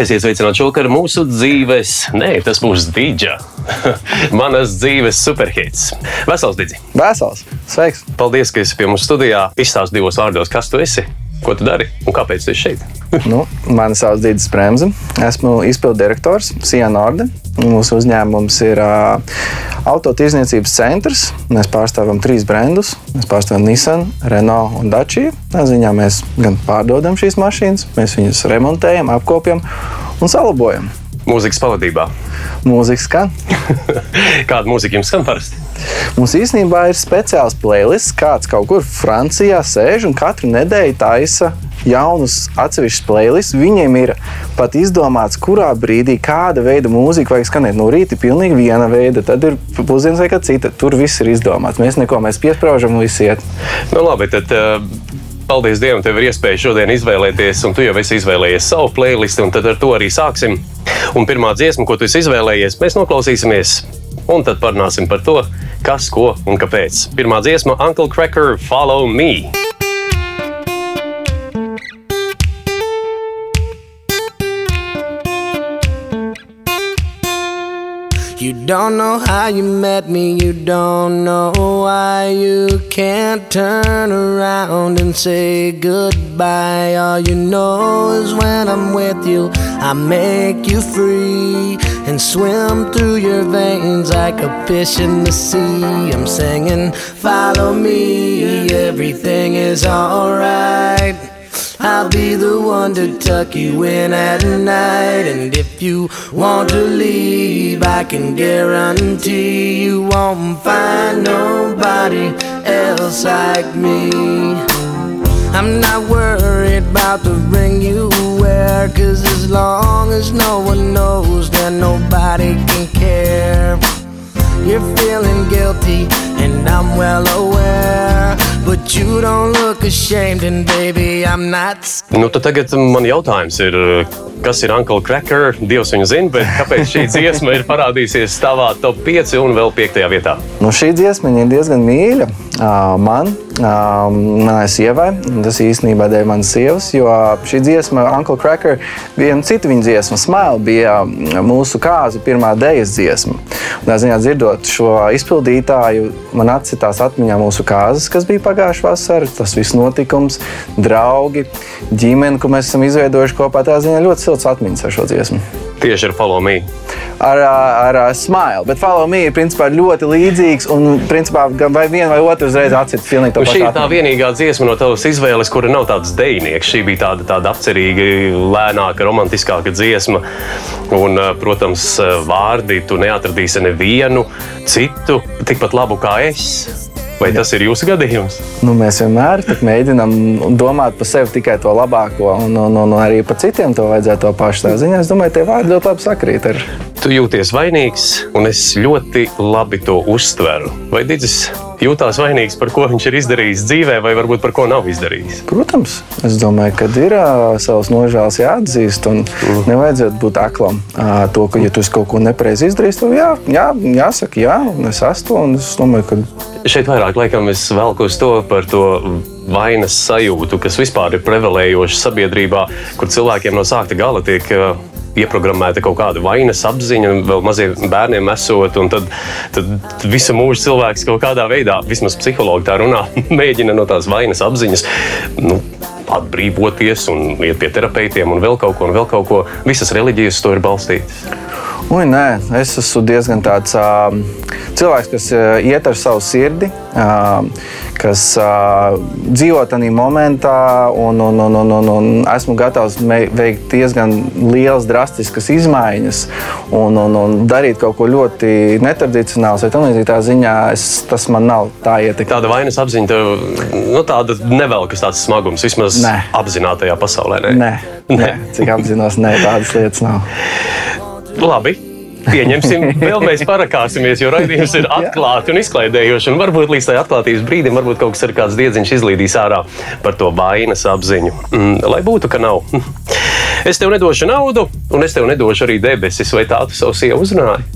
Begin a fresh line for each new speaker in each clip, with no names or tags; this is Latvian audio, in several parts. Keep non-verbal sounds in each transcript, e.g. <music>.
Esiet sveicināti šovakar mūsu dzīves, nē, tas būs dīdža. <laughs> Manas dzīves superhits. Vesels, Digi!
Vesels! Sveiks!
Paldies, ka esi pie mums studijā. Izstāsti divos vārdos, kas tu esi, ko tu dari un kāpēc tu esi šeit. <laughs>
nu, mani sauc Dīdis Bremse. Esmu izpildu direktors Siena Orde. Mūsu uzņēmums ir uh, autotirdzniecības centrs. Mēs pārstāvam trīs brendus. Mēs pārstāvam Nissan, Renault un Dacia. Tā ziņā mēs gan pārdodam šīs mašīnas, mēs viņus remontējam, apkopjam un salabojam.
Mūzikas pavadībā.
Mūzika skan. <laughs>
Kāda mūzika jums skan parasti?
Mums īstenībā ir speciāls playlists, kāds kaut kur Francijā sēž un katru nedēļu taisa jaunus atsevišķus playlists. Viņiem ir pat izdomāts, kurā brīdī kāda veida mūzika vajag skanēt. No rīta ir pilnīgi viena veida, tad ir pusdienas vai kā cita. Tur viss ir izdomāts. Mēs neko mēs piesprāžam, un viss iet.
Nu, labi, tad, uh... Paldies Dievam, tev ir iespēja šodien izvēlēties, un tu jau esi izvēlējies savu playlistu, un tad ar to arī sāksim. Un pirmā dziesma, ko tu izvēlējies, mēs noklausīsimies, un tad parunāsim par to, kas, ko un kāpēc. Pirmā dziesma - Uncle Cracker, Follow Me!
You don't know how you met me, you don't know why you can't turn around and say goodbye. All you know is when I'm with you, I make you free and swim through your veins like a fish in the sea. I'm singing, Follow me, everything is alright. I'll be the one to tuck you in at night. And if you want to leave, I can guarantee you won't find nobody else like me. I'm not worried about the ring you wear, cause as long as no one knows, then nobody can care. You're feeling guilty, and I'm well aware.
Nu, tagad man jautājums ir, kas ir Uncle Cracker? Dievs viņu zina, bet kāpēc šī dziesma ir parādījusies tavā top 5 un vēl 5 vietā?
Nu, šī dziesma ir diezgan mīļa man, manai sievai. Tas īstenībā dēļ manas sievas, jo šī dziesma, Uncle Cracker, viena cita viņa dziesma, Smile, bija mūsu kāzu pirmā dēļas dziesma. Tā ziņā dzirdot šo izpildītāju, man atcitās atmiņā mūsu kāzas, kas bija pagājušā vasarā, tas viss notikums, draugi, ģimene, ko mēs esam izveidojuši kopā. Tā ziņā ļoti silts atmiņas ar šo dziesmu.
Tieši ar Follow Me.
Ar, ar, ar smile. Bet Follow Me ir principā, ļoti līdzīgs. Un, principā, vai viena vai otra uzreiz atcīt filmu.
Nu, šī ir tā vienīgā dziesma no tavas izvēles, kura nav tāds dejnieks. Šī bija tāda, tāda apcerīga, lēnāka, romantiskāka dziesma. Un, protams, vārdi tu neatradīsi nevienu citu tikpat labu kā es. Vai tas ir jūsu gadījums?
Nu, mēs vienmēr mēģinām domāt par sevi tikai to labāko, un, un, un arī par citiem to vajadzētu to pašu. Tā ziņā es domāju, tie vārdi ļoti labi sakrīt. Ar...
Tu jūties vainīgs, un es ļoti labi to uztveru. Vai Digis jūtās vainīgs par ko viņš ir izdarījis dzīvē, vai varbūt par ko nav izdarījis?
Protams, es domāju, ka ir uh, savs nožēls jāatzīst, un mm. nevajadzētu būt aklam. Uh, to, ka, ja tu kaut ko nepareizi izdarīsi, tad jā, jā, jāsaka, jā, un es esmu to, un es domāju, ka.
Šeit vairāk laikam es velku uz to par to vainas sajūtu, kas vispār ir prevalējoša sabiedrībā, kur cilvēkiem no sākta gala tiek uh, ieprogrammēta kaut kāda vainas apziņa, vēl maziem bērniem esot. Tad, tad visu mūžu cilvēks kaut kādā veidā, vismaz psihologi tā runā, <laughs> mēģina no tās vainas apziņas. Nu, Atbrīvoties un iet pie terapeitiem un vēl kaut ko, un vēl kaut ko. Visas reliģijas to ir balstītas.
Ui, nē, es esmu diezgan tāds uh, cilvēks, kas uh, iet ar savu sirdi, uh, kas uh, dzīvo tajā momentā, un, un, un, un, un, un esmu gatavs veikt diezgan lielas, drastiskas izmaiņas un, un, un darīt kaut ko ļoti tādā tā ziņā es, tas man nav tā ietekme.
Tāda vainas apziņa, tev, nu, tāda nevelkas tāds smagums vismaz nē. apzinātajā pasaulē.
Nē, nē, nē. cik apzinos, nē, tādas lietas nav.
Labi. Pieņemsim, <laughs> vēl mēs parakāsimies, jo raidījums ir atklāts un izklaidējošs. Un varbūt līdz tai atklātības brīdim, varbūt kaut kas ar kāds diedziņš izlīdīs ārā par to vainas apziņu. Mm, lai būtu, ka nav. <laughs> Es tev nedošu naudu, un es tev nedošu arī debesis, vai tā tu savu sievu uzrunāji?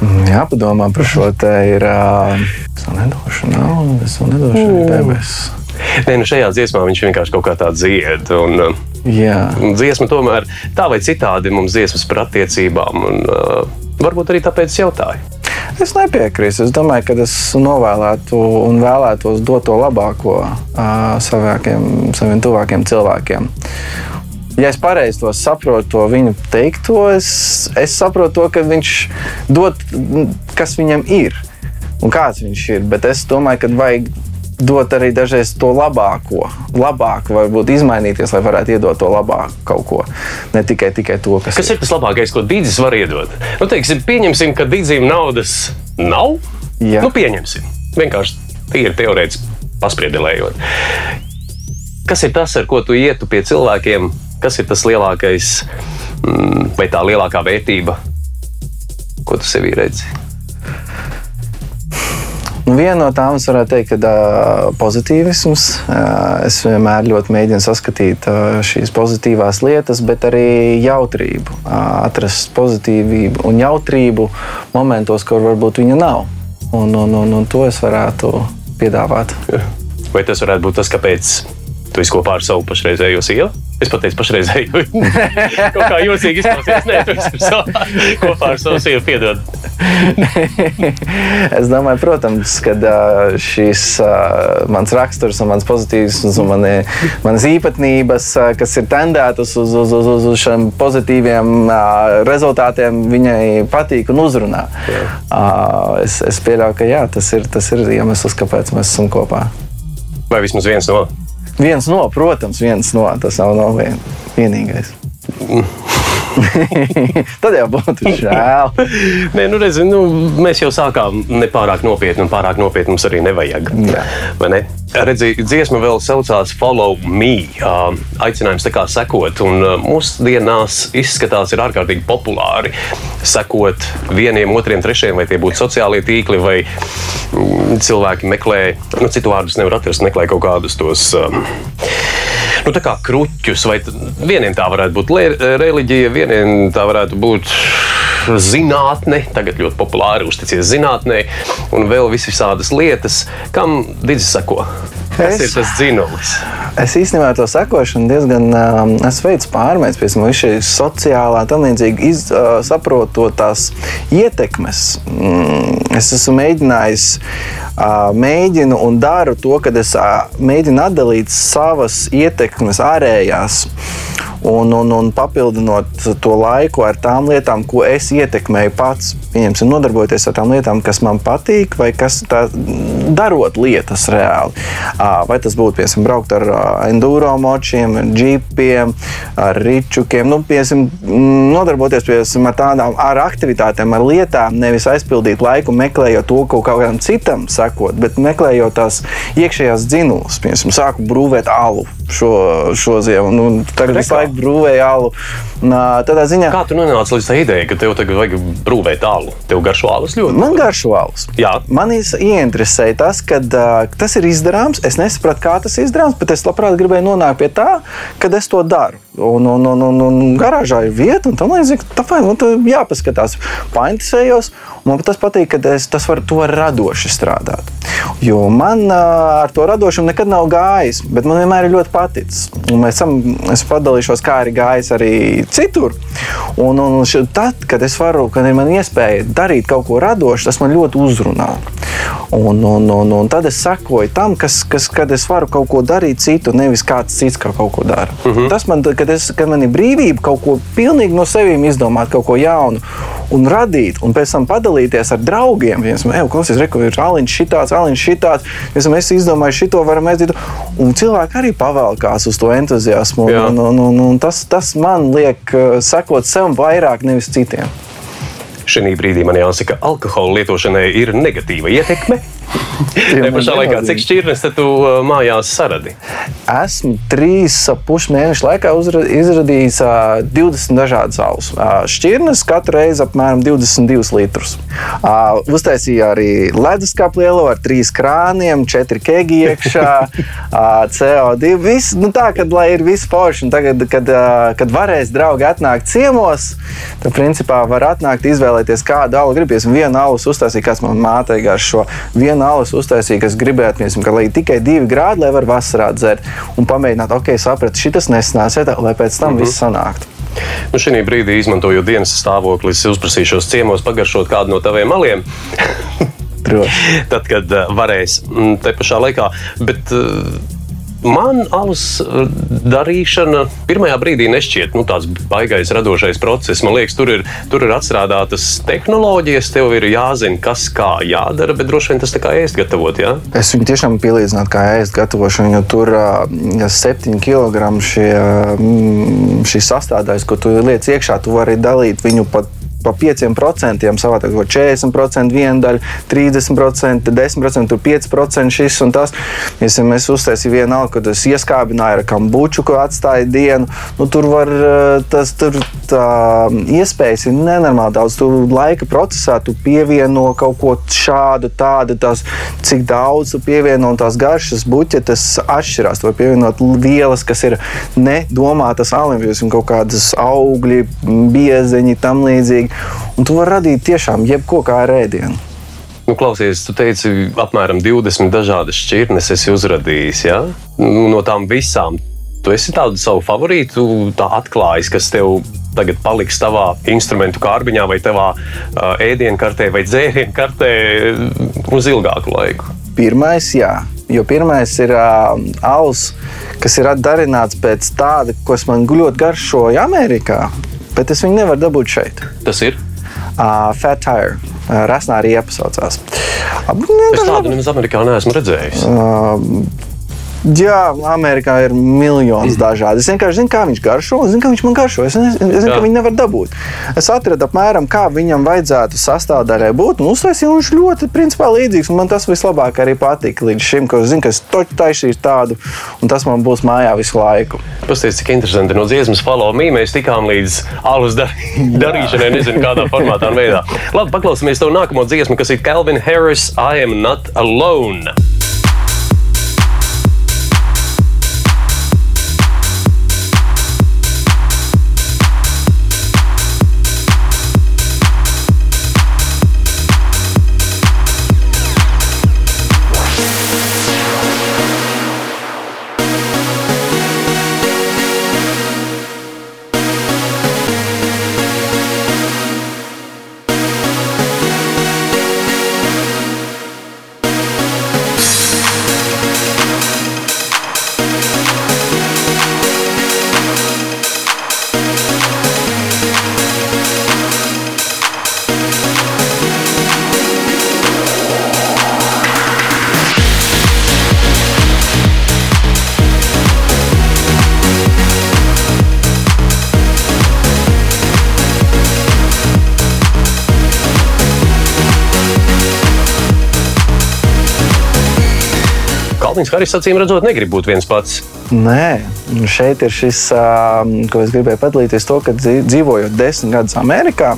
Mm, Jā, padomā par šo te ir. Es tev nedošu naudu, es tev nedošu arī debesis.
Nē, nu šajā dziesmā viņš vienkārši kaut kā tā dzied. Un,
Jā.
Un dziesma tomēr tā vai citādi mums dziesmas par attiecībām. Un, uh, varbūt arī tāpēc es jautāju.
Es nepiekrītu. Es domāju, ka es novēlētu un vēlētos dot to labāko uh, savākiem, saviem tuvākiem cilvēkiem. Ja es pareizi to saprotu, to viņa teikto, es, es saprotu to, ka viņš dod, kas viņam ir un kāds viņš ir. Bet es domāju, ka vajag dot arī dažreiz to labāko, labāku, varbūt izmainīties, lai varētu iedot to labāku kaut ko. Ne tikai, tikai to, kas,
Kas ir tas labākais, ko Dīdzis var iedot? Nu, teiksim, pieņemsim, ka Dīdzim naudas nav.
Jā.
Nu, pieņemsim. Vienkārši tīri teorētiski paspriedelējot. Kas ir tas, ar ko tu ietu pie cilvēkiem? Kas ir tas lielākais mm, vai tā lielākā vērtība, ko tu sevī redzi?
Nu, viena no tām es varētu teikt, ka pozitīvisms. Es vienmēr ļoti mēģinu saskatīt šīs pozitīvās lietas, bet arī jautrību. Atrast pozitīvību un jautrību momentos, kur varbūt viņa nav. Un, un, un, un to es varētu piedāvāt.
Vai tas varētu būt tas, kāpēc tu esi kopā ar savu pašreizējo sievu? Es pateicu, pašreizēju. <laughs> Kaut kā jocīgi izklausās. Nē, tu esi savu, kopā ar savu sievu piedod. <laughs>
es domāju, protams, ka šis mans raksturs un mans pozitīvs un mani, manas īpatnības, kas ir tendētas uz, uz, uz, uz, uz šiem pozitīviem rezultātiem, viņai patīk un uzrunā. Uh, es, es pieļauju, ka jā, tas ir, tas ir iemesls, kāpēc mēs esam kopā.
Vai vismaz viens no?
Viens no, protams, viens no. Tas nav no vien, vienīgais. <laughs> <laughs> Tad jau būtu žēl.
Nē, nu, redzi, nu, mēs jau sākām nepārāk nopietni, un pārāk nopietni mums arī nevajag. Ne? Redzi, dziesma vēl saucās Follow Me. Aicinājums tā kā sekot, un mūsdienās izskatās ir ārkārtīgi populāri sekot vieniem, otriem, trešiem, vai tie būtu sociālie tīkli, vai mm, cilvēki meklē, nu, citu vārdus nevar atrast, meklē kaut kādus tos. Um, nu, tā kā kruķus, vai vieniem tā varētu būt reliģija, vieniem tā varētu būt zinātne, tagad ļoti populāri uzticies zinātnē, un vēl visādas lietas, kam Digis sako. Kas
Es-
ir tas dzinulis?
Es īstenībā to sekošanu diezgan um, veids pārmaiņas, piemēram, šī sociālā, tam līdzīgi iz, uh, saprotot tās ietekmes. Mm, es esmu mēģinājis, uh, mēģinu un daru to, ka es uh, mēģinu atdalīt savas ietekmes ārējās. Un, un, un papildinot to laiku ar tām lietām, ko es ietekmēju pats, pieņemsim, nodarbojoties ar tām lietām, kas man patīk, vai kas tā, darot lietas reāli. Vai tas būtu, piemēram, braukt ar enduro močiem, ar džipiem, ar ričukiem, nu, piemēram, nodarboties piemēram, ar tādām ar aktivitātēm, ar lietām, nevis aizpildīt laiku, meklējot to, kaut kādam citam sakot, bet meklējot tās iekšējās dzinulas. Piemēram, sāku brūvēt alu šo, šo ziemu, nu, tagad visu laiku brūvēju alu. Tādā ziņā
Kā tu nonāci līdz tā idejai, ka tev tagad vajag brūvēt tālu? Tev garšo alus ļoti?
man garšo alus.
Jā.
Man ieinteresēja tas, ka tas ir izdarāms. Es nesapratu, kā tas ir izdarāms, bet es labprāt gribēju nonākt pie tā, ka es to daru. Un, un, un, un, un garāžā ir vieta, un tam līdzīgi tā fajn, un tad jāpaskatās. Painteresējos, man tas patīk, ka es tas var, to radoši strādāt. Jo man ar to radošumu nekad nav gājis, bet man vienmēr ir ļoti paticis. Un mēs es padalīšos, kā arī gājis arī citur. Un, un tad, kad es varu, kad ir man iespēja darīt kaut ko radošu, tas man ļoti uzrunā. Un, un, un, un tad es sekoju tam, kas, kas, kad es varu kaut ko darīt citu, nevis kāds cits kā kaut ko dara. Uh -huh. Tas man, kad, es, kad man ir brīvība kaut ko pilnīgi no sevis izdomāt, kaut ko jaunu un radīt, un pēc tam padalīties ar draugiem. Piemēram, ej, klausies, reku, ir aliņš šitāds, aliņš šitāds. Piemēram, es izdomāju šito, varam aiziet. Un cilvēki arī pavēlkās uz to entuziasmu.
Jā.
Un, un, un, un tas, tas man liek uh, sekot sev vairāk, nevis citiem.
Šī brīdī man jāsaka, ka alkohola lietošanai ir negatīva ietekme. Tā pašā laikā, cik šķirnes tu uh, mājās saradi?
Esmu trīs pusi mēnešu laikā izradījis ā, 20 dažādas. Ā, Šķirnes katru reizi apmēram 22 litrus. Uztaisīju arī leduskapa lielo ar trīs krāniem, četri kegi iekšā, ā, CO2. Viss, nu tā, kad lai ir viss forši. Un Tagad, kad, kad varēs draugi atnākt ciemos, tad principā var atnākt izvēlēties kādu alu gribēs. Vienu alus uztaisīja, kāds man mātei garšo. Vienu vienu alus uztaisīju, kas gribētu, piemēram, ka lai tikai divi grādi, lai var vasarā dzert un pamēģināt, ok, sapratu, šis nesnās, lai pēc tam mm -hmm. viss sanāktu.
Nu, šī brīdī, izmantojot dienas stāvokli, es uzprasīšos ciemos pagaršot kādu no taviem maliem. <laughs> Tad, kad uh, varēs mm, te pašā laikā. Bet, uh, Man alus uh, darīšana pirmajā brīdī nešķiet nu, tāds baisais radošais process. Man liekas, tur ir, tur ir atstrādātas tehnoloģijas, tev ir jāzina, kas kā jādara, bet droši vien tas tā kā ēst gatavot. Ja?
Es viņu tiešām pielīdzinātu kā ēst gatavošanu, jo tur ja 7 kg šie, šīs sastāvdaļas, ko tu liec iekšā, tu vari dalīt viņu pat pa 5% savādāk, 40% viena daļa, 30%, 10%, tur 5% šis un tas. Ja mēs uztaisījām vienu alku, tad es ieskābināju ar kambuču, ko atstāju dienu. Nu, tur var eh, tas, tur tā iespējas ir nenormāli daudz. Tu laika procesā tu pievieno kaut ko šādu, tādu, tās, cik daudz tu pievieno un tās garšas buķetes atšķirās. Tu vari pievienot vielas, kas ir nedomātas alimvijas un kaut kādas augļi, biezeņi, tam līdzīgi. Un tu vari radīt tiešām jebko kā rēdienu.
Nu, klausies, tu teici, apmēram 20 dažādas šķirnes esi uzradījis. Ja? Nu, no tām visām tu esi tādu savu favorītu atklājis, kas tev tagad paliks tavā instrumentu kārbiņā, vai tavā uh, ēdienkartē, vai dzērienu kartē uz ilgāku laiku?
Pirmais, jā. Jo pirmais ir uh, alus, kas ir atdarināts pēc tāda, kas man ļoti garšoja Amerikā bet es viņu nevaru dabūt šeit.
Tas ir?
Uh, Fat Tire. Uh, Rasnā arī iepazīstināts.
Es tādu nemaz Amerikā neesmu redzējis. Uh,
Jā, Amerikā ir miljonus mm. dažādi. Es vienkārši zinu, kā viņš garšo, un zinu, ka viņš man garšo. Es, es, es zinu, Jā. ka viņi nevar dabūt. Es atradu apmēram, kā viņam vajadzētu sastāvdaļai būt, un uztaisīju, un viņš ļoti principā līdzīgs. Man tas vislabāk arī patika līdz šim, ka es zinu, ka es toķu taisīšu tādu, un tas man būs mājā visu laiku.
Pastāstiet, cik interesanti no dziesmas follow me mēs tikām līdz alus dar <laughs> darīšanai, nezinu, kādā formātā un veidā. Labi, paklausīsimies to nākamo dziesmu, kas ir Calvin Harris, I am not alone. Kalniņš Haris acīm redzot, negrib būt viens pats.
Nē, šeit ir šis, ko es gribēju padalīties, to, ka dzīvojot desmit gadus Amerikā.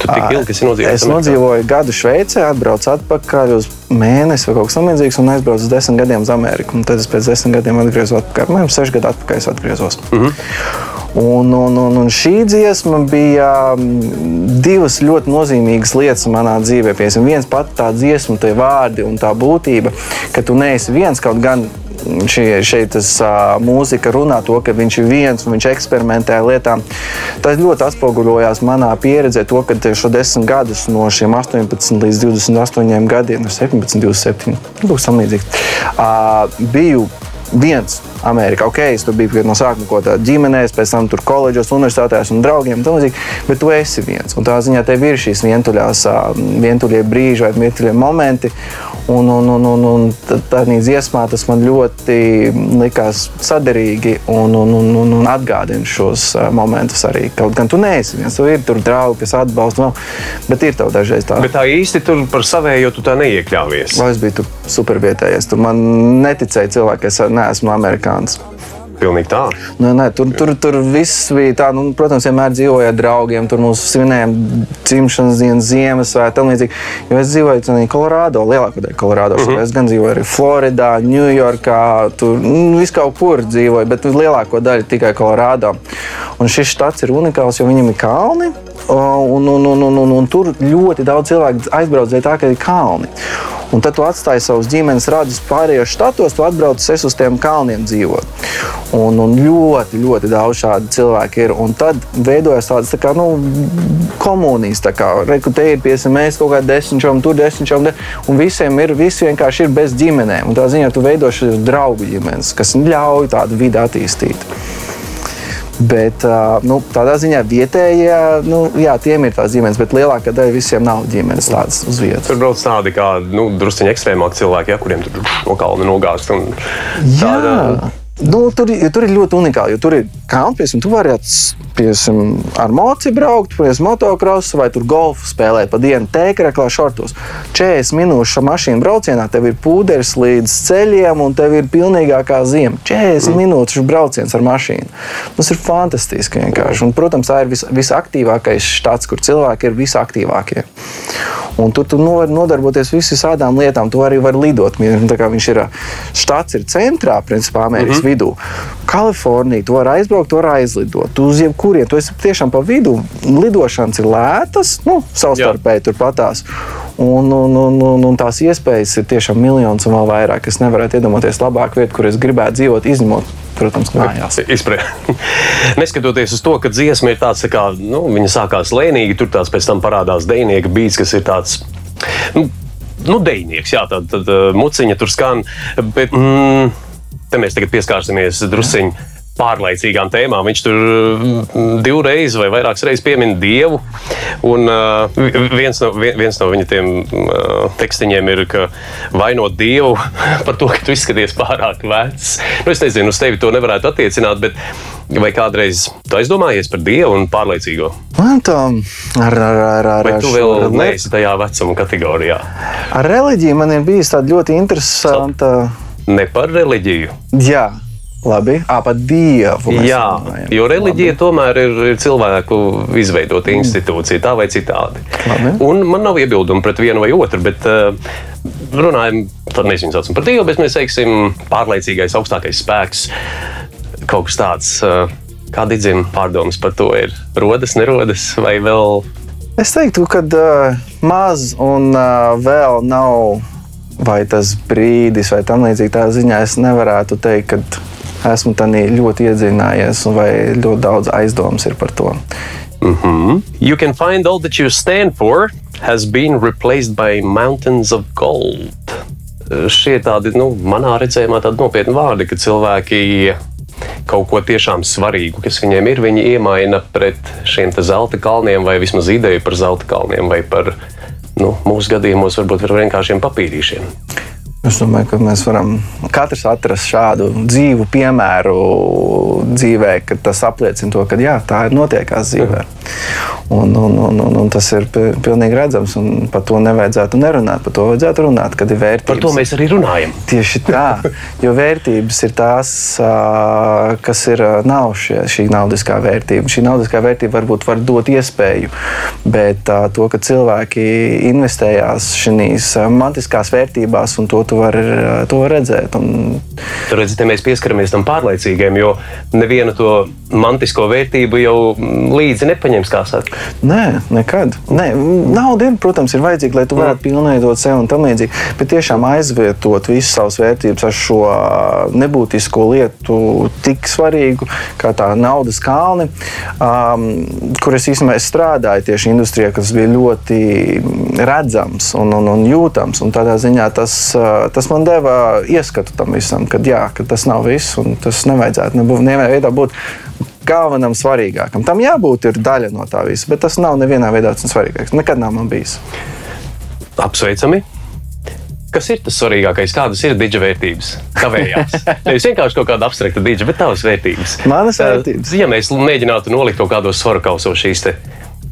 Tu tik ilgi esi nodzīvojis?
Es nodzīvoju gadu Šveicē, atbraucu atpakaļ uz mēnesi vai kaut kas tamlīdzīgs, un aizbraucu uz desmit gadiem uz Ameriku. Un tad es pēc desmit gadiem atgriezos atpakaļ. Man jau seši gadi atpakaļ es atgriezos. Mm -hmm. Un, un, un, un šī dziesma bija mm, divas ļoti nozīmīgas lietas manā dzīvē. Piemēram, viens pats tā dziesma, tie vārdi un tā būtība, ka tu neesi viens kaut gan. Šie, šeit tas uh, mūzika runā to, ka viņš ir viens un viņš eksperimentē lietām. Tas ļoti atspoguļojās manā pieredzē, to, ka šo desmit gadus no šiem 18 līdz 28 gadiem, no 17, 27, būs tam līdzīgi, uh, biju viens Amerikā. Ok, es tur biju no sākuma kaut kādā ģimenē, pēc tam tur koledžos, universitātēs un draugiem un līdzīgi, bet tu esi viens. Un tā ziņā tev ir šīs vientuļās, vientuļie brīži vai vientuļie momenti. Un, un, un, un, un tādā dziesmā tas man ļoti likās saderīgi un, un, un, un, un atgādina šos momentus arī. Kaut gan tu neesi viens, tu ir tur draugi, kas atbalsta, bet ir tev dažreiz tā.
Bet tā īsti tur par savējo tu tā neiekļāvies.
Vai es biju tur supervietējais? Tu man neticēji cilvēki, es neesmu amerikānis.
Pilnīgi tā.
Nu, nē, tur, tur, tur viss bija tā, nu, protams, vienmēr dzīvoja ar draugiem. Tur mums svinējām dzimšanas dienas, Ziemassvētku, tam līdzīgi. Jo es dzīvoju arī Kolorādo, lielākā daļa Kolorādo. Mhm. -huh. Es gan dzīvoju arī Floridā, Ņujorkā, tur nu, vis kaut kur dzīvoju, bet lielāko daļu tikai Kolorādo. Un šis štats ir unikāls, jo viņam ir kalni. Un, un, un, un, un, un tur ļoti daudz cilvēku aizbrauc dēļ tā, ka ir kalni. Un tad tu atstāji savus ģimenes radus pārējos štatos, tu atbrauc uz tiem kalniem dzīvot. Un, un ļoti, ļoti daudz šādu cilvēku ir. Un tad veidojas tādas tā kā, nu, komunijas, tā kā reku, te ir piemēram, mēs kaut kādā desmitčam, tur desmitčam, un visiem ir, visi vienkārši ir bez ģimenēm. Un tā ziņā tu veido šīs draugu ģimenes, kas ļauj tādu vidi attīstīt. Bet nu, tādā ziņā vietējie, nu, jā, tiem ir tās ģimenes, bet lielākā daļa visiem nav ģimenes tādas uz vietas.
Tur brauc tādi kā nu, druskuļi ekstrēmāki cilvēki, ja, kuriem tur no kalna nogāzt.
Tāda, Nu, tur, tur ir ļoti unikāli, jo tur ir kalni, piemēram, tu vari piemēram, ar moci braukt, piemēram, motocrossu vai tur golfu spēlēt pa dienu tēkraklā šortos. 40 minūšu mašīnu braucienā tev ir pūderis līdz ceļiem un tev ir pilnīgākā ziema. 40 mm. minūšu brauciens ar mašīnu. Tas ir fantastiski vienkārši. Un, protams, tā ir vis, visaktīvākais štats, kur cilvēki ir visaktīvākie. Un tu, tu vari nodarboties visām lietām. Tu arī vari lidot. Viņš ir štats, ir centrā, principā, Amerikas mm -hmm. Vidū. Kalifornija, tu vari aizbraukt, tu vari aizlidot. Uz jebkurien, tu esi tiešām pa vidu. Lidošanas ir lētas, nu, savstarpēji turpatās. Un, un, un, un, un tās iespējas ir tiešām miljonus un vēl vairāk. Es nevaru iedomāties labāku vietu, kur es gribētu dzīvot, izņemot protams, mājās. <laughs>
Neskatoties uz to, ka dziesma ir tāds, tā kā nu, viņa sākās lēnīgi, tur tās pēc tam parādās dejnieka beats, kas ir tāds. Nu, Nu, dejnieks, jā, tad, tad muciņa tur skan. Bet, mm, te mēs tagad pieskārsimies drusciņā pārlaicīgām tēmām. Viņš tur mm, divreiz vai vairākas reizes piemin dievu. Un, uh, viens, no, viens no viņa tiem uh, tekstiņiem ir, ka vainot dievu <laughs> par to, ka tu izskaties pārāk vecs. Nu, es nezinu, uz tevi to nevarētu attiecināt, bet vai kādreiz tu aizdomājies par dievu un pārlaicīgo?
Man tā ar, ar, ar, ar,
vai tu vēl neesi tajā vecuma kategorijā?
Ar reliģiju man ir bijis tāda ļoti interesanta.
Ne par reliģiju.
Jā, Labi, à, par dievu.
Jā, runājam. jo reliģija Labi. tomēr ir, ir cilvēku izveidota institūcija, tā vai citādi. Man nav iebildumu pret vienu vai otru, bet uh, runājam, mēs viņu saucam par dievu, bet mēs teiksim, pārliecīgais, augstākais spēks, kaut kas tāds. Uh, Kādi dzimti pārdomas par to ir? Rodas, nerodas vai vēl?
Es teiktu, ka uh, maz un uh, vēl nav vai tas brīdis, vai tam līdzīgi tā ziņā es nevarētu teikt, ka esmu tādā ļoti iedziļinājies, vai ļoti daudz aizdomas ir par to.
Mm -hmm. You can find all that you stand for has been replaced by mountains of gold. Šie tādi, nu, manā redzējumā, tādi nopietni vārdi, ka cilvēki kaut ko tiešām svarīgu, kas viņiem ir, viņi iemaina pret šiem zelta kalniem, vai vismaz ideju par zelta kalniem, vai par nu, mūsu gadījumos, varbūt par vienkāršiem papīrīšiem.
Es domāju, ka mēs varam katrs atrast šādu dzīvu piemēru dzīvē, kad tas apliecina to, ka jā, tā ir notiekās dzīvē. Un, un, un, un, un tas ir pilnīgi redzams, un par to nevajadzētu nerunāt. Par to vajadzētu runāt, kad ir vērtības.
Par to mēs arī runājam.
Tieši tā, jo vērtības ir tās, kas ir nav šie, šī naudiskā vērtība. Šī naudiskā vērtība varbūt var dot iespēju, bet to, ka cilvēki investējās šīs mantiskās vērtībās un to tu vari to redzēt. Un...
Tur redzi, mēs pieskaramies tam pārlaicīgajam, jo nevienu to mantisko vērtību jau līdzi nepaņems, kā saka.
Nē, nekad. Nē, nauda, protams, ir vajadzīga, lai tu varētu mm. pilnveidot sevi un tam līdzīgi. Bet tiešām aizvietot visas savas vērtības ar šo nebūtisko lietu, tik svarīgu kā tā naudas kalni, um, kur es īstenībā strādāju tieši industrijā, kas bija ļoti redzams un, un, un jūtams. Un tādā ziņā tas tas man deva ieskatu tam visam, ka, jā, ka tas nav viss un tas nevajadzētu nebūt nevienā veidā būt galvenam, svarīgākam. Tam jābūt ir daļa no tā visa, bet tas nav nevienā veidā tas svarīgākais. Nekad nav man bijis.
Apsveicami! Kas ir tas svarīgākais? Kādas ir diģa vērtības? Tavējās. <laughs> Nevis vienkārši kaut kāda abstrakta diģa, bet tavas vērtības.
Manas vērtības.
Ja mēs mēģinātu nolikt kaut kādos svaru kausos šīs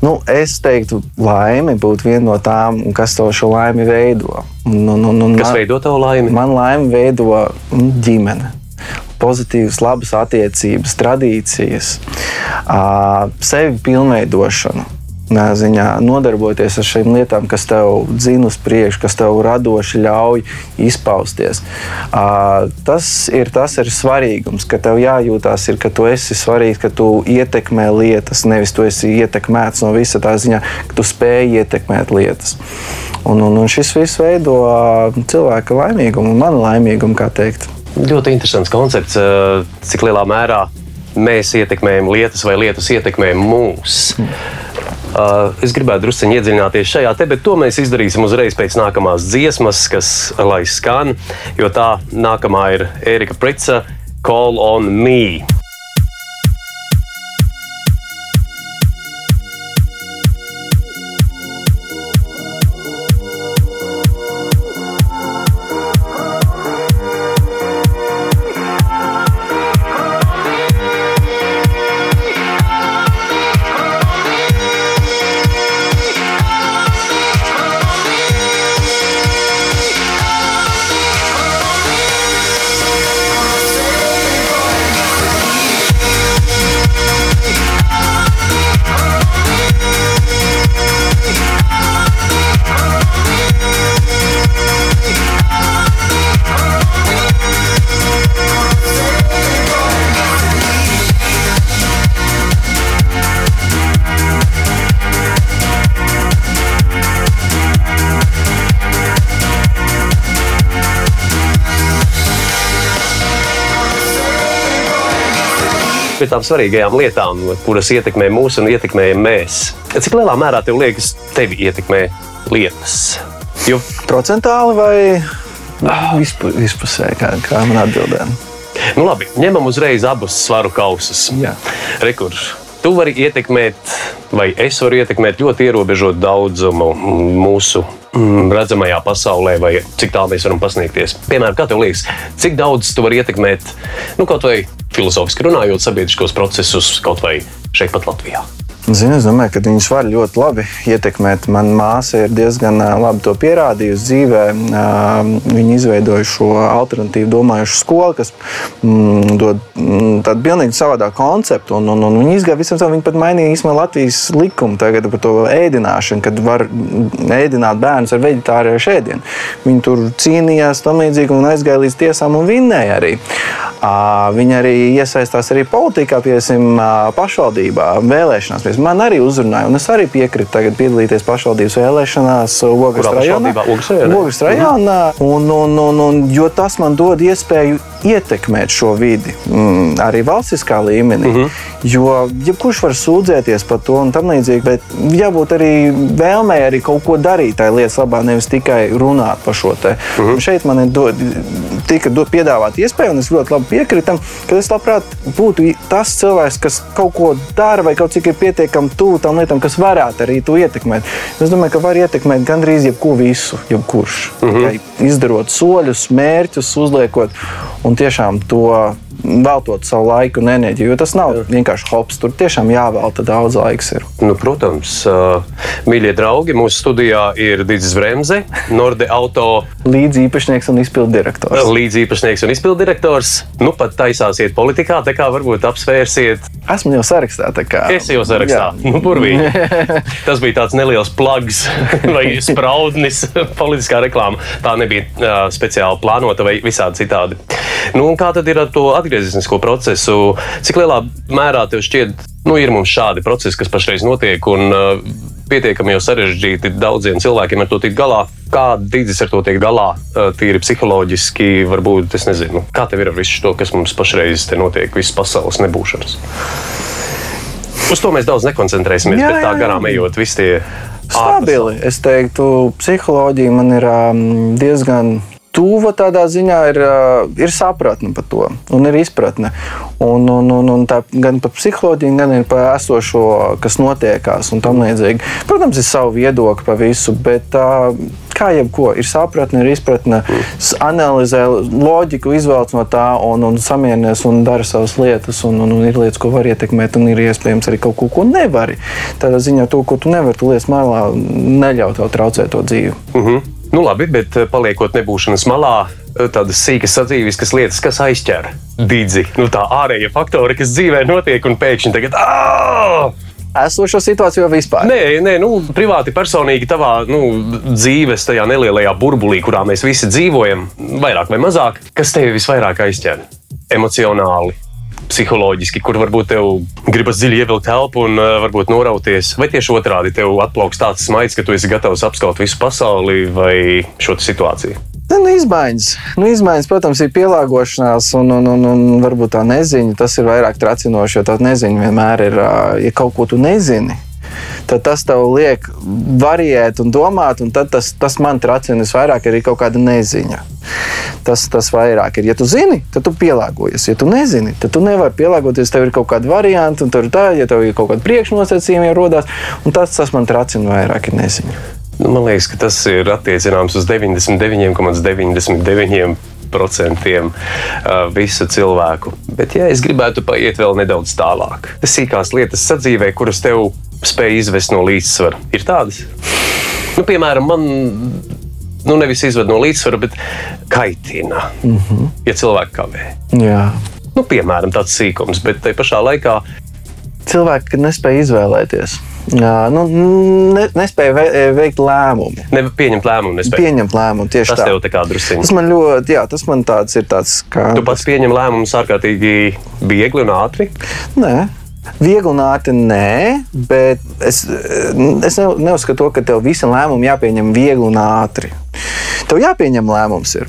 Nu, es teiktu, laime būtu viena no tām, kas to šo laimi veido. Un, un, un, un
kas man, veido tavu laimi?
Man laimi veido nu, ģimene. Pozitīvas, labas attiecības, tradīcijas, sevi pilnveidošana. Ziņā nodarboties ar šīm lietām, kas tev dzina uz priekšu, kas tev radoši ļauj izpausties. Tas ir tas ir svarīgums, ka tev jājūtās, ir, ka tu esi svarīgs, ka tu ietekmē lietas, nevis tu esi ietekmēts no visa tā ziņā, ka tu spēj ietekmēt lietas. Un, un, un šis viss veido cilvēka laimīgumu un manu laimīgumu, kā teikt.
Ļoti interesants koncepts, cik lielā mērā mēs ietekmējam lietas vai lietas ietekmē mūs. Uh, es gribētu druskuļi iedziļināties šajā te, bet to mēs izdarīsim uzreiz pēc nākamās dziesmas, kas lai skan, jo tā nākamā ir Erika Prica, Call on Me. Pie tām svarīgajām lietām, kuras ietekmē mūs un ietekmējam mēs. Cik lielā mērā tev liekas, tevi ietekmē lietas?
Jo... Procentāli vai vispār, vispusēji, kā, kā man atbildēja?
Nu, labi, ņemam uzreiz abus svaru kausus. Rekurss. Tu vari ietekmēt, vai es varu ietekmēt ļoti ierobežotu daudzumu mūsu mm, redzamajā pasaulē, vai cik tālu mēs varam pasniegties. Piemēram, kā tev liekas, cik daudz tu vari ietekmēt, nu, kaut vai filozofiski runājot, sabiedriskos procesus kaut vai šeit pat Latvijā?
Zinu, es domāju, ka viņas var ļoti labi ietekmēt. Manā māsā ir diezgan labi to pierādījusi dzīvē. Viņa izveidoja šo alternatīvu domājušu skolu, kas mm, dod mm, tādu pilnīgi savādāku konceptu. Un, un, un viņa izgāja visam tam, viņa pat mainīja īstenībā Latvijas likumu tagad par to ēdināšanu, kad var ēdināt bērnus ar veģetāriešu ēdienu. Viņi tur cīnījās tam līdzīgi un aizgāja līdz tiesām un vinnēja arī. Viņa arī iesaistās arī politikā, piemēram, pašvaldībā, vēlēšanās vēlēties. Man arī uzrunāja, un es arī piekrītu tagad piedalīties pašvaldības vēlēšanās Ogres rajonā. Ogres rajonā un, un, un, un, jo tas man dod iespēju ietekmēt šo vidi mm, arī valstiskā līmenī. Mm -hmm. Jo jebkurš var sūdzēties par to un tam līdzīgi, bet jābūt arī vēlmei arī kaut ko darīt tajā lietas labā, nevis tikai runāt par šo te. Mm -hmm. Šeit man ir do, tika do, piedāvāta iespēja, un es ļoti labi piekrītu, ka es labprāt būtu tas cilvēks, kas kaut ko dara vai kaut cik ir pietiekami tuvu tam lietām, kas varētu arī to ietekmēt. Es domāju, ka var ietekmēt gandrīz jebko visu, jebkurš. Mm -hmm. ja, izdarot soļus, mērķus, uzliekot. Un tiešām to veltot savu laiku un enerģiju. Jo tas nav vienkārši hops, tur tiešām jāvelta daudz laiks. Ir.
Nu, protams, mīļie draugi, mūsu studijā ir Digis Bremse, Norde Auto
līdziepašnieks un izpilddirektors.
Līdziepašnieks un izpilddirektors. Nu, pat taisāsiet politikā, tā kā varbūt apsvērsiet.
Esmu jau sarakstā.
Es jau sarakstā. Jā. Nu, burvīgi. <laughs> Tas bija tāds neliels plugs <laughs> vai spraudnis, <laughs> politiskā reklāma. Tā nebija uh, speciāli plānota vai visādi citādi. Nu, kā tad ir ar to atgrieznisko procesu? Cik lielā mērā tev šķiet, nu, ir mums šādi procesi, kas pašreiz notiek, un uh, pietiekami jau sarežģīti daudziem cilvēkiem ar to tikt galā? Kā Digis ar to tiek galā, uh, tīri psiholoģiski, varbūt es nezinu, kā tev ir ar visu to, kas mums pašreiz te notiek, visas pasaules nebūšanas? Uz to mēs daudz nekoncentrēsimies, jā, bet tā garām ejot, visi tie
Stabili. Es teiktu, psiholoģija man ir um, diezgan tuva tādā ziņā ir, ir sapratne par to un ir izpratne. Un, un, un, un tā, gan par psiholoģiju, gan par esošo, kas notiekās un tam līdzīgi. Protams, ir savu viedokli par visu, bet kā jebko, ir sapratne, ir izpratne, analizē loģiku, izvēlas no tā un, un samierinies un dara savas lietas. Un, un, un ir lietas, ko var ietekmēt, un ir iespējams arī kaut ko, ko nevari. Tādā ziņā to, ko tu nevari, tu lietas malā, neļauj tev traucēt to dzīvi. Uh
mhm. -huh. Nu, labi, bet eh, paliekot nebūšanas malā, eh, tādas sīkas sadzīviskas lietas, kas aizķer dīdzi. Nu, tā ārējie faktori, kas dzīvē notiek, un pēkšņi tagad. Aaah!
esošo situāciju vispār?
Nē, nē nu, privāti, personīgi tavā nu, dzīves, tajā nelielajā burbulī, kurā mēs visi dzīvojam, vairāk vai mazāk, kas tevi visvairāk aizķer emocionāli? Psiholoģiski, kur varbūt tev gribas dziļi ievilkt elpu un uh, varbūt norauties, vai tieši otrādi tev atplauks tāds smaids, ka tu esi gatavs apskaut visu pasauli vai šo situāciju?
Ne, nu, izmaiņas. Nu, izmaiņas, protams, ir pielāgošanās, un, un, un, un varbūt tā neziņa, tas ir vairāk tracinoši, jo tā neziņa vienmēr ir, ja kaut ko tu nezini. Tad tas tev liek variēt un domāt, un tas, tas man tracina visvairāk arī kaut kāda neziņa. Tas, tas vairāk ir. Ja tu zini, tad tu pielāgojies. Ja tu nezini, tad tu nevari pielāgoties. Tev ir kaut kāda varianta, un tur ir tā, ja tev ir kaut kāda priekšnosacījuma, radās. Tas, tas man tracina vairāk, ir neziņa.
Nu, man liekas, ka tas ir attiecināms uz 99,99% uh, visu cilvēku. Bet, ja es gribētu paiet vēl nedaudz tālāk, tas sīkās lietas sadzīvē, kuras tev spēj izvest no līdzsvara, ir tādas. Nu, piemēram, man nu, nevis izved no līdzsvara, bet kaitina, mm -hmm. ja cilvēki kavē.
Jā.
Nu, piemēram, tāds sīkums, bet tajā pašā laikā
cilvēki nespēja izvēlēties. Jā, nu, ne, nespēja veikt lēmumu.
Ne, pieņemt lēmumu, nespēja.
Pieņemt lēmumu tieši
tas
tā.
Tā kā drusciņš.
Tas man ļoti, jā, tas man tāds ir tāds kā.
Tu pats pieņem lēmumus ārkārtīgi viegli un ātri?
Nē. Viegli un ātri nē, bet es, es neuzskatu, ka tev visi lēmumi jāpieņem viegli un ātri. Tev jāpieņem lēmums. Ir.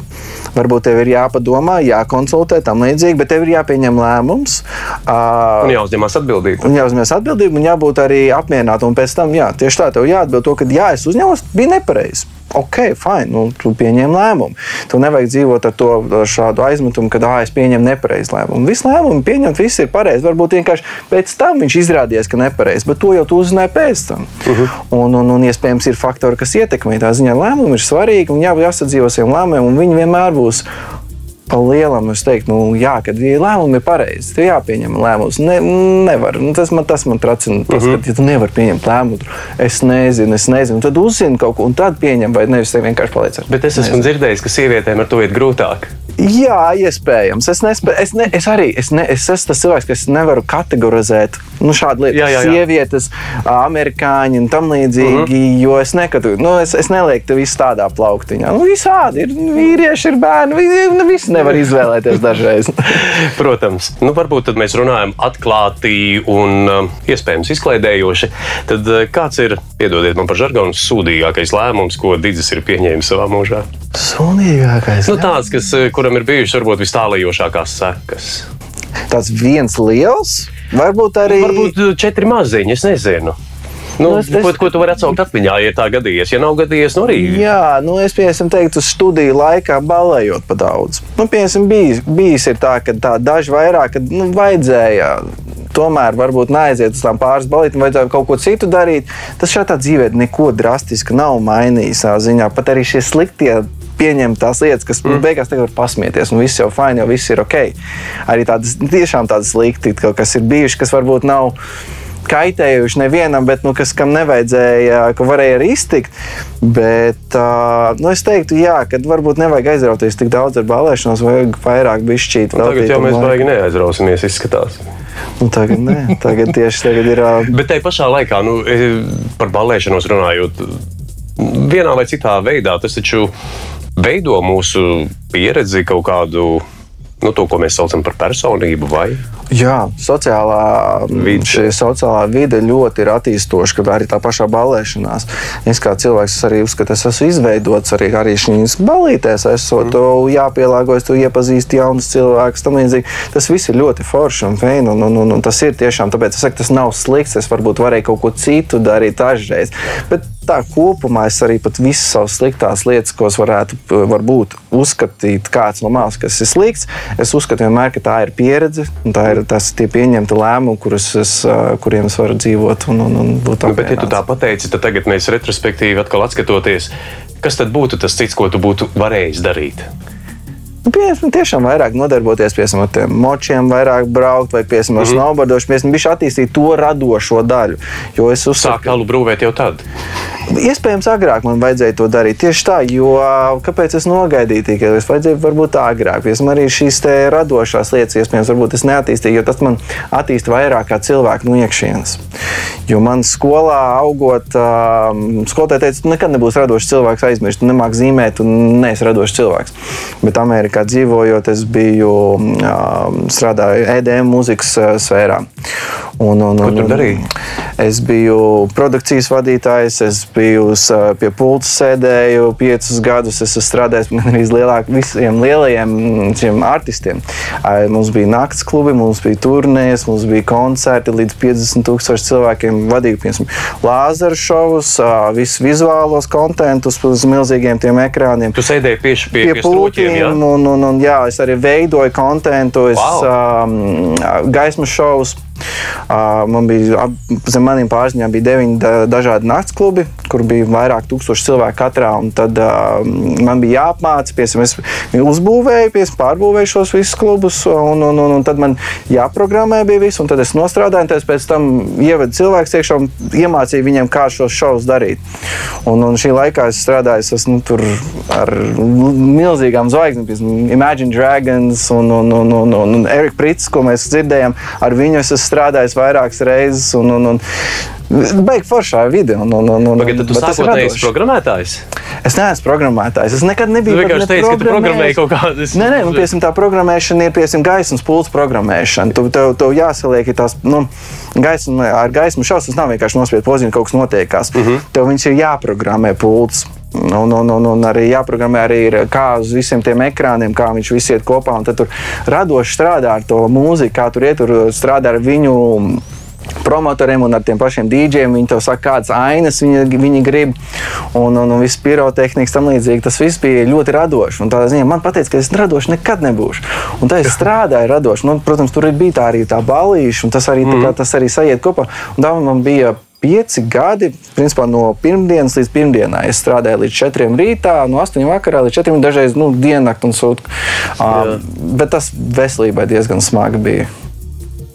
Varbūt tev ir jāpadomā, jākonsultē, tam līdzīgi, bet tev ir jāpieņem lēmums.
Uh, un jāuzņemas atbildība.
Un jāuzņemas atbildība un jābūt arī apmierinātam. Un pēc tam, jā, tieši tā, tev jāatbild to, ka jā, es uzņemos, bija nepareizi ok, fine, nu, tu pieņem lēmumu. Tu nevajag dzīvot ar to šādu aizmetumu, ka ah, es pieņemu nepareizu lēmumu. Visi lēmumi pieņemt, viss ir pareizi. Varbūt vienkārši pēc tam viņš izrādījās, ka nepareizs, bet to jau tu uzzināji pēc tam. Uh mhm. -huh. un, un, un iespējams ir faktori, kas ietekmē tā ziņā. Lēmumi ir svarīgi un jā, jāsadzīvo saviem lēmumiem, un viņi vienmēr būs lielam es teiktu, nu, jā, kad lēmumi ir pareizi, tad jāpieņem lēmums. Ne, nevar, nu, tas, man, tas man tracina. Tas, mm -hmm. ka, ja tu nevari pieņemt lēmumu, es nezinu, es nezinu, tad uzzini kaut ko un tad pieņem, vai nevis vienkārši paliec ar.
Bet es esmu nezinu. dzirdējis, ka sievietēm ar to ir grūtāk.
Jā, iespējams. Es, nespē, es, ne, es arī es ne, es esmu tas cilvēks, kas nevaru kategorizēt nu, šādu lietu. Jā. Sievietes, amerikāņi un tam līdzīgi, uh -huh. jo es nekadu, nu, es, es nelieku to visu tādā plauktiņā. Nu, visādi ir vīrieši, ir bērni, nu, visi nevar izvēlēties dažreiz. <laughs>
Protams, nu, varbūt tad mēs runājam atklāti un iespējams izklaidējoši. Tad kāds ir, piedodiet man par žargonu, sūdīgākais lēmums, ko Digis ir pieņēmis savā mūžā?
Sūdīgākais.
Nu, tāds, kas, uh, kuram ir bijušas varbūt vis tālākās sekas.
Tas viens liels, varbūt arī.
Varbūt uh, četri maziņi, es nezinu. Nu, nu, es, es, ko, ko tu vari atsaukt atmiņā, ja tā gadījies? Ja nav gadījies, nu arī.
Jā, nu es piemēram teiktu, studiju laikā balējot pa daudz. Nu, piemēram, bijis, bijis tā, ka tā daži vairāk, kad nu, vajadzēja. Tomēr varbūt neaiziet uz tām pāris balītēm, vajadzēja kaut ko citu darīt. Tas šādā dzīvē neko drastiski nav mainījis. Ziņā. Pat arī šie sliktie pieņemt tās lietas, kas mm. beigās var pasmieties, un viss jau fini, jau viss ir ok. Arī tādas tiešām tādas slikti, kas ir bijušas, kas varbūt nav kaitējuši nevienam, bet nu, kas kam nevajadzēja, ka varēja arī iztikt. Bet uh, nu, es teiktu, jā, ka varbūt nevajag aizrauties tik daudz ar balēšanos, vajag vairāk bišķīt.
Nu, tagad jau mēs baigi neaizrausimies, izskatās.
Nu, tagad, nē, tagad tieši tagad ir. Uh...
Bet tajā pašā laikā, nu, par balēšanos runājot, vienā vai citā veidā tas taču veido mūsu pieredzi kaut kādu nu, to, ko mēs saucam par personību. Vai?
Jā, sociālā vide. Šī sociālā vide ļoti ir attīstoša, kad arī tā pašā balēšanās. Es kā cilvēks es arī uzskatu, es esmu izveidots arī, arī šīs balītēs. Esot mm. jāpielāgojas, tu iepazīsti jaunus cilvēkus. Tas viss ir ļoti forši un feini. Un, un, un, un tas ir tiešām tāpēc, es saku, tas nav slikts. Es varbūt varēju kaut ko citu darīt dažreiz. Bet tā kopumā es arī visas savas sliktās lietas, ko es varētu varbūt, uzskatīt, kāds no malas, kas ir slikts, es uzskatu vienmēr, ka tā ir pieredze, tā ir tas tie pieņemti lēmumi, kurus es, kuriem es varu dzīvot un, un, un būt
tālāk. Nu, bet, ja tu tā pateici, tad tagad mēs retrospektīvi atkal atskatoties, kas tad būtu tas cits, ko tu būtu varējis darīt?
Nu, piemēram, tiešām vairāk nodarboties piemēram, ar tiem močiem, vairāk braukt vai piemēram, ar mm -hmm. snowboardošu, piemēram, viņš attīstīt to radošo daļu. Jo es
uzsāku kalu brūvēt jau tad.
Iespējams, agrāk man vajadzēja to darīt tieši tā, jo kāpēc es nogaidīju tikai? Es vajadzēja varbūt agrāk. Piemēram, arī šīs radošās lietas, iespējams, varbūt es neattīstīju, jo tas man attīstīja vairāk kā cilvēku no iekšienes. Jo man skolā augot, uh, skolotāji teica, tu nekad nebūsi radošs cilvēks, aizmirst, tu nemāki zīmēt, un neesi radošs cilvēks. Bet Amerikā dzīvojot, es biju strādāju EDM mūzikas sfērā.
Un, un, un, Ko tu darīji?
Es biju produkcijas vadītājs, es biju pie pulca sēdēju piecus gadus. Es strādāju <laughs> arī lielāk, visiem lielajiem artistiem. Mums bija nakts klubi, mums bija turnēs, mums bija koncerti līdz 50 tūkstoši cilvēkiem. Vadīju piemēram lāzeru šovus, visus vizuālos kontentus uz milzīgiem tiem ekrāniem.
Tu sēdēji pieši pie, pie, pie pulkiem, ja?
un, un, un jā, es arī veidoju kontentu, es wow. um, gaismas šovus. Man bija zem maniem pārziņām bija deviņi dažādi nakts klubi, kur bija vairāk tūkstoši cilvēku katrā. Tad man bija jāapmāca, piemēram, es uzbūvēju, piemēram, pārbūvēju šos visus klubus, un, un, un, un tad man jāprogrammē bija viss, un tad es nostrādāju, un pēc tam ievedu cilvēku iekšā un iemācīju viņiem, kā šos šovus darīt. Un, un šī laikā es strādāju es, nu, ar milzīgām zvaigznēm, Imagine Dragons un, un, un, un, un, un Eric Prits, ko mēs dzirdējām. Ar viņu es esmu strādājis vairākas reizes. Un, un, un, Beigts foršā un,
Tagad tu sākotnēji esi programmētājs?
Es neesmu programmētājs. Es nekad nebiju.
Tu vienkārši teici, ka tu programmēji kaut kādas.
Nē, nē, nu, piesim, tā programmēšana ir piesim, gaismas pults programmēšana. Tu, tev, tev jāsaliek tās, nu, gaisma, ar gaismu šausmas nav vienkārši nospiest pozīciju, kaut kas notiekās. Uh mhm. -huh. Tev viņš ir jāprogrammē pults. Un, un, un, un arī jāprogrammē arī ir, kā uz visiem tiem ekrāniem, kā viņš viss iet kopā. Tad tur radoši strādā ar to mūziku, kā tur iet, tur strādā ar viņu promotoriem un ar tiem pašiem dīdžiem. Viņi tev saka, kādas ainas viņi, viņi grib, un, un, un viss pirotehnikas tam līdzīgi. Tas viss bija ļoti radoši. Un tādā ziņā man teica, ka es radoši nekad nebūšu. Un tā es <laughs> strādāju radoši. Nu, protams, tur bija tā arī tā balīša, un tas arī, mm. kā, tas arī sajiet kopā. Un tā man bija pieci gadi, principā no pirmdienas līdz pirmdienai. Es strādāju līdz četriem rītā, no astoņiem vakarā līdz četriem dažreiz nu, diennakti un sūtu. Uh, bet tas veselībai diezgan smagi bija.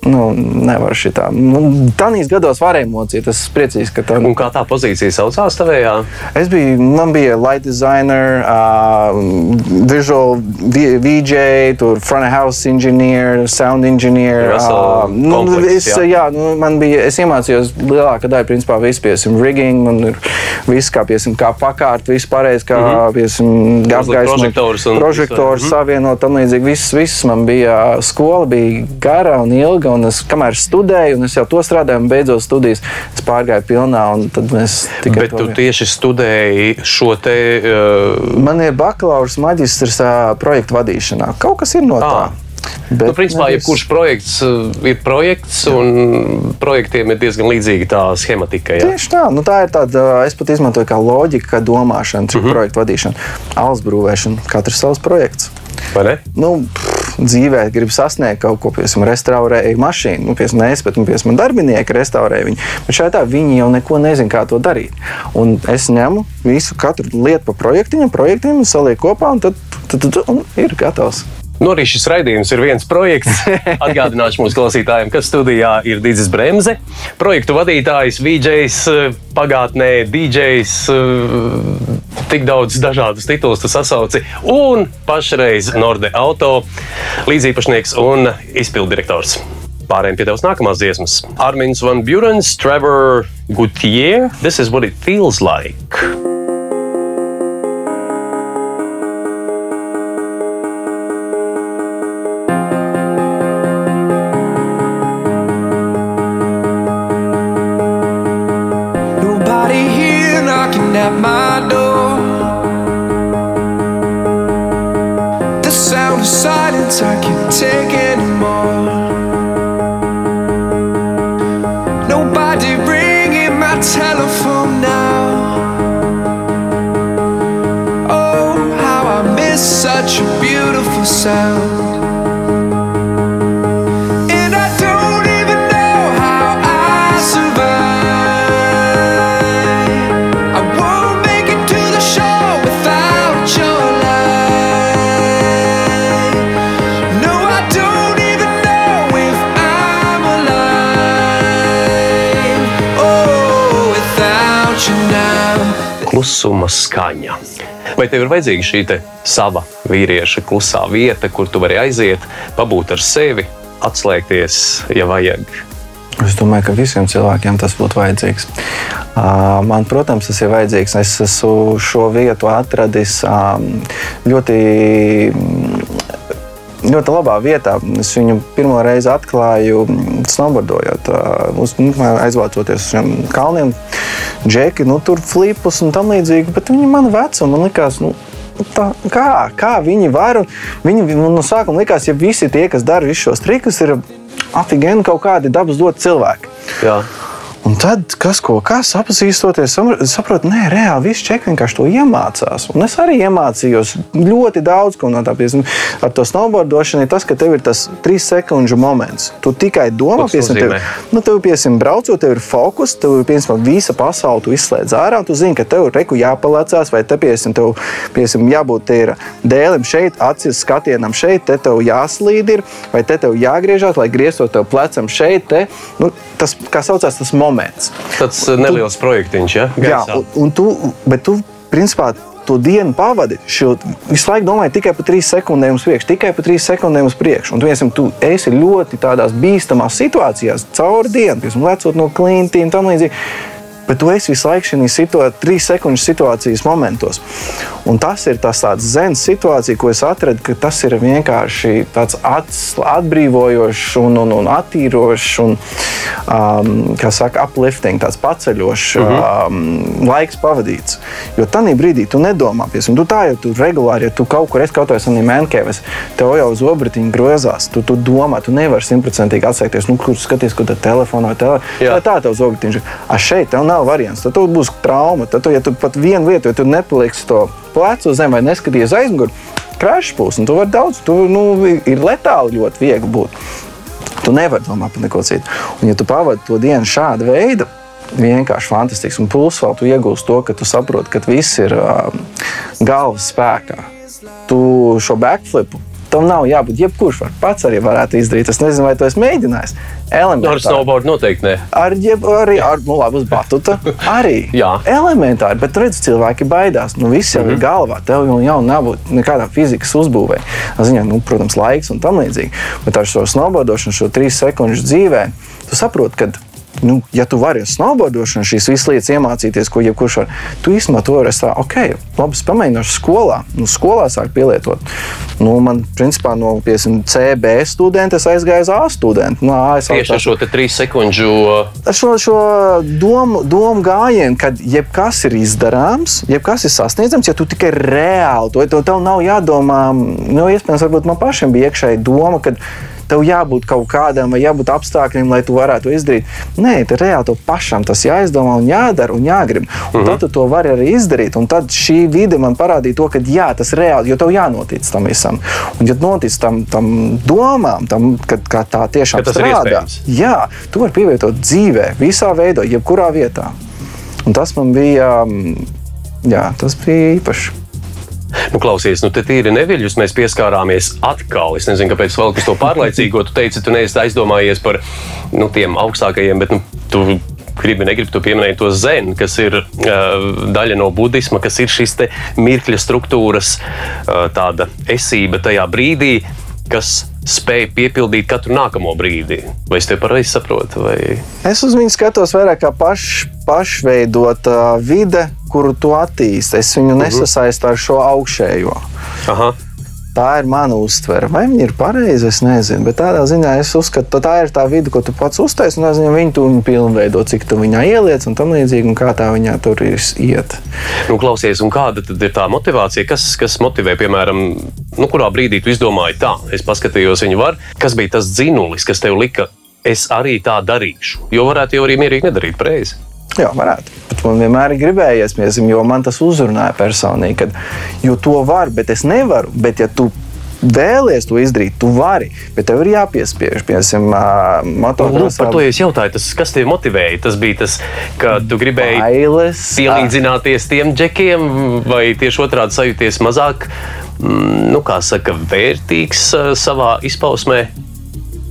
Nu, nevar šitā. Nu, Tanīs gados varēja mocīt. Es priecīgs, ka tā.
Un kā tā pozīcija saucās tavējā?
Es biju, man bija light designer, uh, visual VJ, tur front of house engineer, sound engineer. Uh, nu, es, jā. Jā, nu, man bija, es iemācījos lielākā daļa, principā, visu piesim rigging, man ir viss kā, piesim, kā pakārt, viss pareizi, kā, mm -hmm. piesim,
apgaismot, prožektors,
prožektors mm -hmm. savienot, tam līdzīgi. Viss, viss man bija, skola bija gara un ilga ilga, un es kamēr studēju, un es jau to strādāju, un beidzot studijas, es pārgāju pilnā.
Bet tu tieši studēji šo te. Uh...
Man ir bakalaura maģistrs uh, projektu vadīšanā. Kaut kas ir no tā. À.
Bet nu, principā, nevis... jebkurš projekts ir projekts, un projektiem ir diezgan līdzīga tā schematika.
Jā. Tieši tā, nu, tā ir tāda, es pat izmantoju kā loģika, kā domāšana, uh mhm. -huh. projektu vadīšana, alus brūvēšana, katrs savs projekts.
Vai ne?
Nu, pff, dzīvē grib sasniegt kaut ko, piemēram, restaurēju mašīnu. Nu, piemēram, es, bet, nu, piemēram, darbinieki restaurē viņu. Bet šeit tā viņi jau neko nezina, kā to darīt. Un es ņemu visu, katru lietu pa projektiņam, projektiem salieku kopā, un tad, tad, tad un ir gatavs.
Nu, arī šis raidījums ir viens projekts. <laughs> Atgādināšu mūsu klausītājiem, ka studijā ir Digis Bremse, projektu vadītājs, VJs, pagātnē DJs, tik daudz dažādus titulus tu sasauci, un pašreiz Norde Auto līdzīpašnieks un izpildirektors. Pārējiem pie tavas nākamās dziesmas. Armins Van Burens, Trevor Gutier, This is what it feels like. Klusuma skaņa. Vai tev ir vajadzīga šī sava vīrieša klusā vieta, kur tu vari aiziet, pabūt ar sevi, atslēgties, ja vajag?
Es domāju, ka visiem cilvēkiem tas būtu vajadzīgs. Man, protams, tas ir vajadzīgs. Es esmu šo vietu atradis ļoti, ļoti labā vietā. Es viņu pirmo reizi atklāju snowboardojot, uz- nu, aizvācoties uz šiem kalniem. Džeki, nu, tur flipus un tam līdzīgi, bet viņi man vecuma man likās. Nu, Tā, kā, kā viņi var? Viņi nu, no sākuma likās, ja visi tie, kas dara visus šos trikus, ir afigēni kaut kādi dabas doti cilvēki.
Jā.
Un tad, kas ko kā sapazīstoties, saprotu, nē, reāli viss čeki vienkārši to iemācās. Un es arī iemācījos ļoti daudz ko no tā. Piemēram, ar to snowboardošanu ir tas, ka tev ir tas trīs sekundžu moments. Tu tikai domā, piemēram, tev, nu, tev, piemēram, braucot, tev ir fokus, tev ir piemēram, visa pasaule, tu izslēdz ārā, un tu zini, ka tev ir reku jāpalecās, vai te, piemēram, tev piemēram, jābūt dēlim šeit, acis skatienam šeit, te tev jāslīd, ir, vai te tev jāgriežās, lai grieztos tev plecam šeit. Te, nu, tas, kā saucās, tas moments.
Tas uh, neliels projektiņš, ja?
Jā,
Gaisā.
un, un tu, bet tu principā to dienu pavadi. Šo, visu laiku domāji tikai par trīs sekundēm uz priekšu, tikai par trīs sekundēm uz priekšu. Un tu, esam, tu esi ļoti tādās bīstamās situācijās, cauri dienu, piemēram, lecot no klintīm un tam līdzīgi. Bet tu esi visu laiku šajā situācijā, trīs sekundžu situācijas momentos. Un tas ir tas zens situācija, ko es atradu, ka tas ir vienkārši tāds atbrīvojošs un, un, un attīrošs un, um, kā saka, uplifting, tāds paceļošs uh -huh. um, laiks pavadīts. Jo tajā brīdī tu nedomā, piemēram, tu tā jau tu regulāri, ja tu kaut kur esi kaut kādā veidā mēnkēvis, tev jau uz obratiņa grozās, tu, tu domā, tu nevari simtprocentīgi atsaikties, nu, kur skaties, kur tā telefonā.
Jā.
Tā, tā tev uz obratiņa. A šeit tev nav variants, tad būs trauma. Tad, tu, ja tu pat vienu vietu, ja tu nepaliksi to plecu zemes vai neskaties aizmugurē, krāšņs būs, tu vari daudz, tu nu, ir letāli ļoti viegli būt. Tu nevari domāt par neko citu. Un, ja tu pavadi to dienu šāda veida, vienkārši fantastisks. Un plus vēl tu iegūsi to, ka tu saproti, ka viss ir uh, galvas spēkā. Tu šo backflipu. Tam nav jābūt. Jebkurš var pats arī varētu izdarīt. Es nezinu, vai to esmu mēģinājis.
Ar
Elementāri.
snowboard noteikti ne.
Ar, jeb, arī ar nu, labi, uz batuta. Arī <laughs>
Jā.
elementāri, bet redz, cilvēki baidās. Nu, viss jau mm -hmm. ir galvā. Tev jau, jau nav nekādā fizikas uzbūvē. Ziņā, nu, protams, laiks un tam līdzīgi. Bet ar šo snowboardošanu, šo trīs sekundžu dzīvē, tu saproti, ka. Nu, ja tu vari ar snowboardošanu šīs visas lietas iemācīties, ko jebkurš var, tu īstenībā to vari tā, ok, labi, pamēģināšu skolā. Nu, skolā sāk pielietot. Nu, man, principā, no piemēram, CB studenta es aizgāju uz A studentu. No A
Tieši ar šo trīs sekundžu.
ar šo, šo domu, domu gājienu, ka jebkas ir izdarāms, jebkas ir sasniedzams, ja tu tikai reāli to, to tev nav jādomā. Nu, iespējams, varbūt man pašam bija iekšēji doma, ka tev jābūt kaut kādam vai jābūt apstākļiem, lai tu varētu izdarīt. Nē, te reāli tev pašam tas jāizdomā un jādara un jāgrib. Un tad tu to vari arī izdarīt. Un tad šī vide man parādīja to, ka jā, tas reāli, jo tev jānotic tam visam. Un, ja notic tam, tam domām, tam, ka, ka tā tiešām
Ka
strādā. Jā, tu vari pievietot dzīvē, visā veidā, jebkurā vietā. Un tas man bija, mm, jā, tas bija īpaši.
Nu, klausies, nu, te tīri neviļus mēs pieskārāmies atkal. Es nezinu, kāpēc vēl kas to pārlaicīgo. Tu teici, tu neesi aizdomājies par nu, tiem augstākajiem, bet nu, tu gribi, negribi, tu pieminēji to zēnu, kas ir uh, daļa no budisma, kas ir šis mirkļa struktūras, uh, tāda esība tajā brīdī, kas spēj piepildīt katru nākamo brīdi. Vai es te pareizi saprotu? Vai...
Es uz viņu skatos vairāk kā paš, pašveidota vide, kuru tu attīsti. Es viņu nesasaistu ar šo augšējo.
Aha.
Tā ir mana uztvere. Vai viņa ir pareiza, es nezinu. Bet tādā ziņā es uzskatu, ka tā ir tā vide, ko tu pats uztaisīji. Un ziņā viņi to pilnveido, cik tu viņā ieliec un tam līdzīgi, un kā tā viņā tur ir iet.
Nu, klausies, un kāda tad ir tā motivācija? Kas, kas motivē, piemēram, nu, kurā brīdī tu izdomāji tā? Es paskatījos, viņu var. Kas bija tas dzinulis, kas tev lika? Es arī tā darīšu. Jo varētu jau arī mierīgi nedarīt reizi.
Jā, varētu. Bet man vienmēr ir gribējies, piemēram, jo man tas uzrunāja personīgi, kad jo to var, bet es nevaru. Bet, ja tu vēlies to izdarīt, tu vari, bet tev ir jāpiespiež. Piemēram,
Nu,
motociklā
par to es jautāju, tas, kas tev motivēja. Tas bija tas, ka tu gribēji
bailes.
pielīdzināties tiem džekiem, vai tieši otrādi sajūties mazāk, mm, nu, kā saka, vērtīgs savā izpausmē.